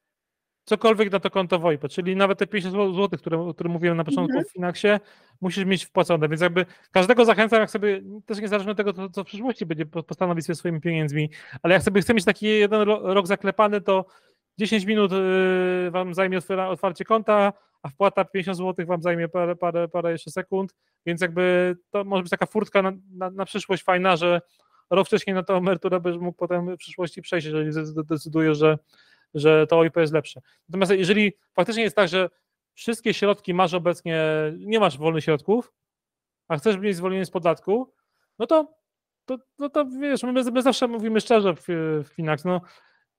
cokolwiek na to konto WOIP, czyli nawet te 50 zł, które, o których mówiłem na początku -hmm. w Finaxie, musisz mieć wpłacone, więc jakby każdego zachęcam, jak sobie, też niezależnie od tego, co, w przyszłości będzie postanowić sobie swoimi pieniędzmi, ale jak sobie chce mieć taki jeden rok zaklepany, to 10 minut y, wam zajmie otwarcie konta, a wpłata 50 zł wam zajmie parę, parę, parę jeszcze sekund, więc jakby to może być taka furtka na, na, na przyszłość fajna, że rok wcześniej na tą emeryturę będziesz mógł potem w przyszłości przejść, jeżeli zdecydujesz, że że to OIP jest lepsze. Natomiast jeżeli faktycznie jest tak, że wszystkie środki masz obecnie, nie masz wolnych środków, a chcesz mieć zwolnienie z podatku, no to, to, no to wiesz, my, my zawsze mówimy szczerze w, w Finax, no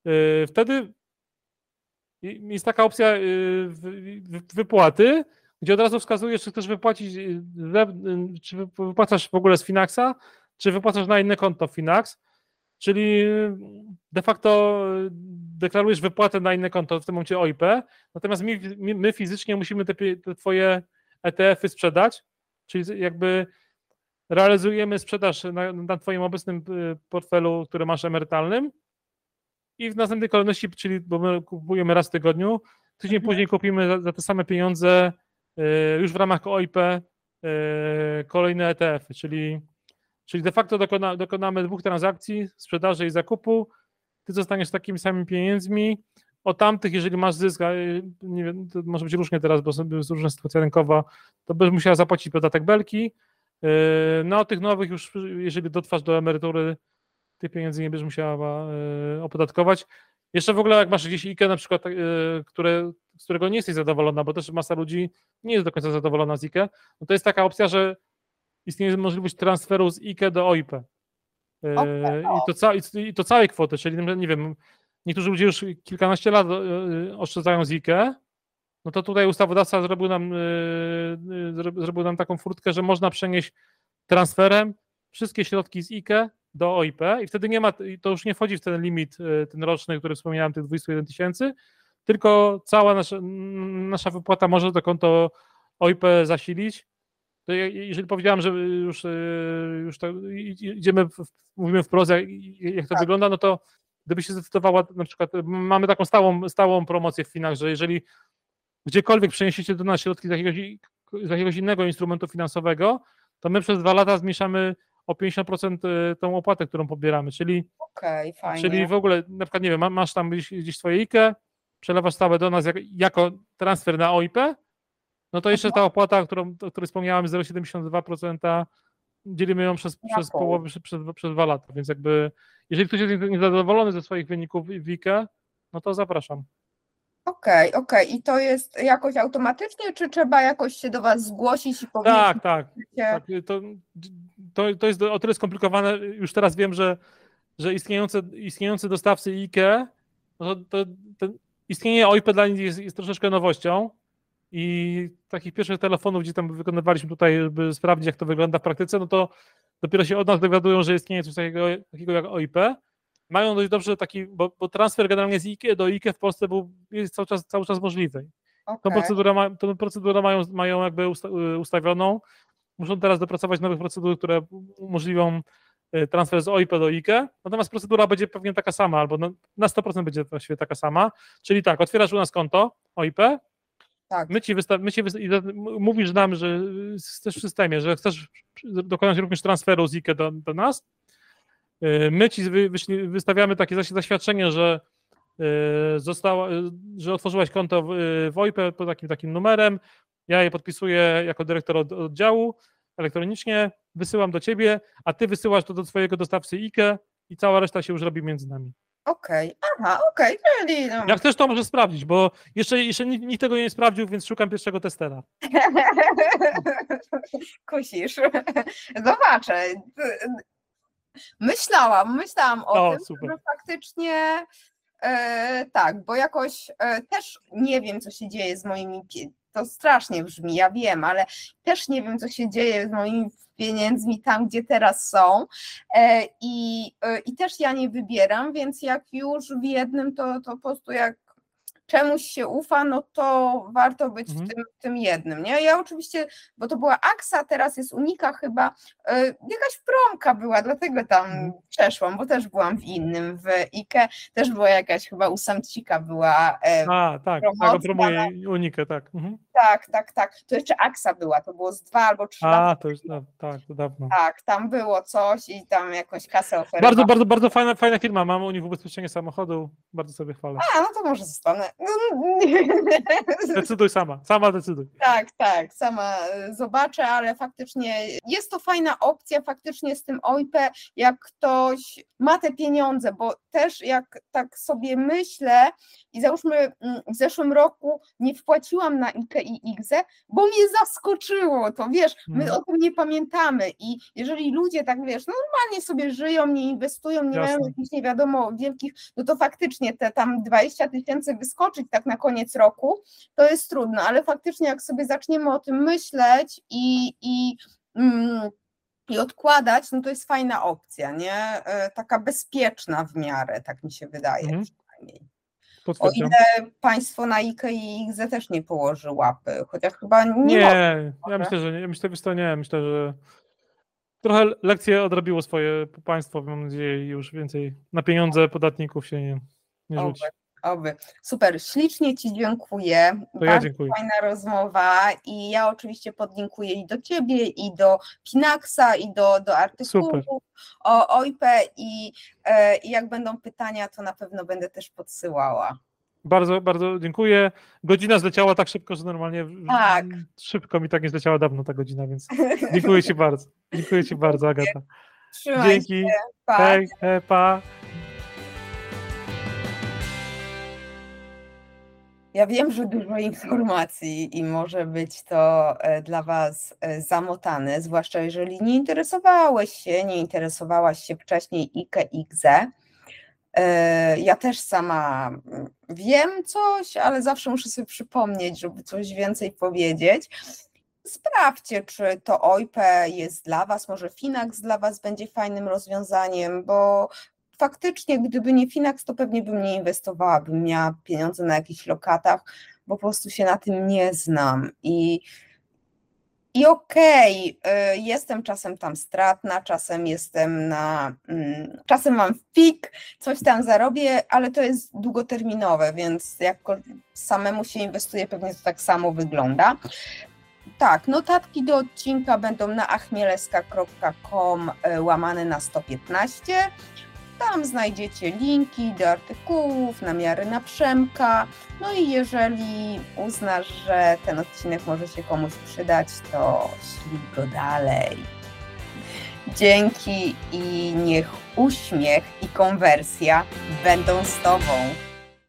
yy, wtedy jest taka opcja yy, wypłaty, gdzie od razu wskazujesz, czy chcesz wypłacić, yy, czy wypłacasz w ogóle z Finaxa, czy wypłacasz na inne konto Finax, czyli de facto deklarujesz wypłatę na inne konto, w tym momencie OIP, natomiast my, my fizycznie musimy te, te twoje ETF-y sprzedać, czyli jakby realizujemy sprzedaż na, na twoim obecnym y, portfelu, który masz emerytalnym i w następnej kolejności, czyli bo my kupujemy raz w tygodniu, tydzień mhm. później kupimy za, za, te same pieniądze y, już w ramach OIP y, kolejne ETF-y, czyli, czyli de facto dokona, dokonamy dwóch transakcji, sprzedaży i zakupu, ty zostaniesz takimi samymi pieniędzmi, o tamtych, jeżeli masz zysk, nie wiem, to może być różnie teraz, bo jest różna sytuacja rynkowa, to będziesz musiała zapłacić podatek belki, yy, no o tych nowych już, jeżeli dotrwasz do emerytury, tych pieniędzy nie będziesz musiała yy, opodatkować. Jeszcze w ogóle jak masz gdzieś IKE na przykład, które, z którego nie jesteś zadowolona, bo też masa ludzi nie jest do końca zadowolona z IKE, no to jest taka opcja, że istnieje możliwość transferu z IKE do OIP. Okay. I, to ca- I to całej kwoty, czyli nie wiem, niektórzy ludzie już kilkanaście lat e, oszczędzają z IKE, no to tutaj ustawodawca zrobił nam, e, e, zrobił nam taką furtkę, że można przenieść transferem wszystkie środki z IKE do OIP i wtedy nie ma, to już nie wchodzi w ten limit, ten roczny, który wspomniałem, tych 21 tysięcy, tylko cała nasza, nasza wypłata może to konto OIP zasilić jeżeli powiedziałam, że już, e, już to idziemy, mówimy wprost, jak, jak to tak. wygląda, no to gdyby się zdecydowała, na przykład mamy taką stałą, stałą promocję w Finach, że jeżeli gdziekolwiek przeniesiecie do nas środki z jakiegoś, z jakiegoś innego instrumentu finansowego, to my przez dwa lata zmniejszamy o 50% y, tą opłatę, którą pobieramy, czyli, okay, fajnie. czyli w ogóle, na przykład, nie wiem, masz tam gdzieś, gdzieś swoje IKE, przelewasz stałe do nas jak, jako transfer na OIP, no to jeszcze ta opłata, którą, o której wspomniałem, 0,72%, dzielimy ją przez, przez połowę, przez, przez, przez dwa lata, więc jakby, jeżeli ktoś jest niezadowolony ze swoich wyników w IKE, no to zapraszam. Okej, okay, okej. Okay. I to jest jakoś automatycznie, czy trzeba jakoś się do Was zgłosić i powiedzieć? Tak, tak. tak to, to, to jest o tyle skomplikowane. Już teraz wiem, że, że istniejące, istniejący dostawcy IKE, no to, to, to istnienie OIP dla nich jest, jest troszeczkę nowością. I takich pierwszych telefonów, gdzie tam wykonywaliśmy tutaj, żeby sprawdzić, jak to wygląda w praktyce, no to dopiero się od nas dowiadują, że istnieje coś takiego, takiego jak OIP mają dość dobrze taki, bo, bo transfer generalnie z IKE do IKE w Polsce był, jest cały czas, cały czas możliwy. Okay. Tą procedurę, ma, tą procedurę mają, mają jakby ustawioną. Muszą teraz dopracować nowych procedur, które umożliwią y, transfer z OIP do IKE, natomiast procedura będzie pewnie taka sama, albo na 100% będzie właściwie taka sama, czyli tak, otwierasz u nas konto OIP, tak. my ci, wysta- my ci mówisz nam, że chcesz w systemie, że chcesz dokonać również transferu z IKE do, do nas, E, my ci wystawiamy takie zaświadczenie, że e, została, e, że otworzyłaś konto w OIP pod takim takim numerem. Ja je podpisuję jako dyrektor oddziału elektronicznie, wysyłam do ciebie, a ty wysyłasz to do swojego dostawcy IKE i cała reszta się już robi między nami. Okej, aha, okej, czyli. No. Jak chcesz, to możesz sprawdzić, bo jeszcze, jeszcze nikt, nikt, tego nie sprawdził, więc szukam pierwszego testera. Kusisz. Zobaczę. Myślałam, myślałam o, o tym, super. że faktycznie e, tak, bo jakoś e, też nie wiem, co się dzieje z moimi to strasznie brzmi, ja wiem, ale też nie wiem, co się dzieje z moimi pieniędzmi tam, gdzie teraz są. E, I, e, I też ja nie wybieram, więc jak już w jednym, to, to po prostu jak czemuś się ufa, no to warto być mhm. w, tym, w tym jednym. Nie? Ja oczywiście, bo to była Aksa, teraz jest Unika chyba, yy, jakaś promka była, dlatego tam mhm. przeszłam, bo też byłam w innym, w Ike też była jakaś chyba u Samcika była yy, A, tak, tak, promuje Unikę, tak. Mhm. Tak, tak, tak. To jeszcze Aksa była, to było z dwa albo trzy A, lata. to już, tak, to dawno. Tak, tam było coś i tam jakąś kasę oferowała. Bardzo, bardzo, bardzo fajna, fajna firma, mam u nich ubezpieczenie samochodu, bardzo sobie chwalę. A, no to może zostanę. Decyduj sama, sama decyduj. Tak, tak, sama e, zobaczę, ale faktycznie jest to fajna opcja, faktycznie z tym OIP, jak ktoś ma te pieniądze, bo też jak tak sobie myślę i załóżmy mm, w zeszłym roku nie wpłaciłam na IKE i IGZE, bo mnie zaskoczyło to, wiesz, my hmm. o tym nie pamiętamy i jeżeli ludzie tak, wiesz, normalnie sobie żyją, nie inwestują, nie Jasne. mają jakichś nie wiadomo wielkich, no to faktycznie te tam 20 tysięcy wyskoczyć tak na koniec roku, to jest trudno, ale faktycznie jak sobie zaczniemy o tym myśleć i, i mm, i odkładać, no to jest fajna opcja, nie? E, taka bezpieczna w miarę, tak mi się wydaje mhm. przynajmniej. O ile państwo na IKE i IGZE też nie położy łapy, chociaż chyba nie. Nie, ja myślę, że nie. Myślę, że to nie. Myślę, że trochę lekcje odrobiło swoje państwo, mam nadzieję, już więcej na pieniądze podatników się nie, nie rzuci. Oby. Super, ślicznie Ci dziękuję. To Bardzo ja dziękuję. fajna rozmowa i ja oczywiście podlinkuję i do Ciebie, i do Pinaxa, i do, do artykułów o OIP i, e, i jak będą pytania, to na pewno będę też podsyłała. Bardzo, bardzo dziękuję. Godzina zleciała tak szybko, że normalnie tak. szybko mi tak nie zleciała dawno ta godzina, więc dziękuję Ci bardzo. Dziękuję Ci bardzo, Agata. Trzymaj Dzięki. Się. Pa. Hej, hej, pa. Ja wiem, że dużo informacji i może być to e, dla Was e, zamotane, zwłaszcza jeżeli nie interesowałeś się, nie interesowałaś się wcześniej IGZE. E, ja też sama mm, wiem coś, ale zawsze muszę sobie przypomnieć, żeby coś więcej powiedzieć. Sprawdźcie, czy to OIP jest dla Was, może Finax dla Was będzie fajnym rozwiązaniem, bo faktycznie, gdyby nie Finax, to pewnie bym nie inwestowała, bym miała pieniądze na jakichś lokatach, bo po prostu się na tym nie znam i I okej, okay, jestem czasem tam stratna, czasem jestem na, mm, czasem mam fik, coś tam zarobię, ale to jest długoterminowe, więc jak samemu się inwestuje, pewnie to tak samo wygląda. Tak, notatki do odcinka będą na achmieleska.com e, łamane na 115. Tam znajdziecie linki do artykułów, namiary na Przemka. No i jeżeli uznasz, że ten odcinek może się komuś przydać, to ślij go dalej. Dzięki i niech uśmiech i konwersja będą z Tobą.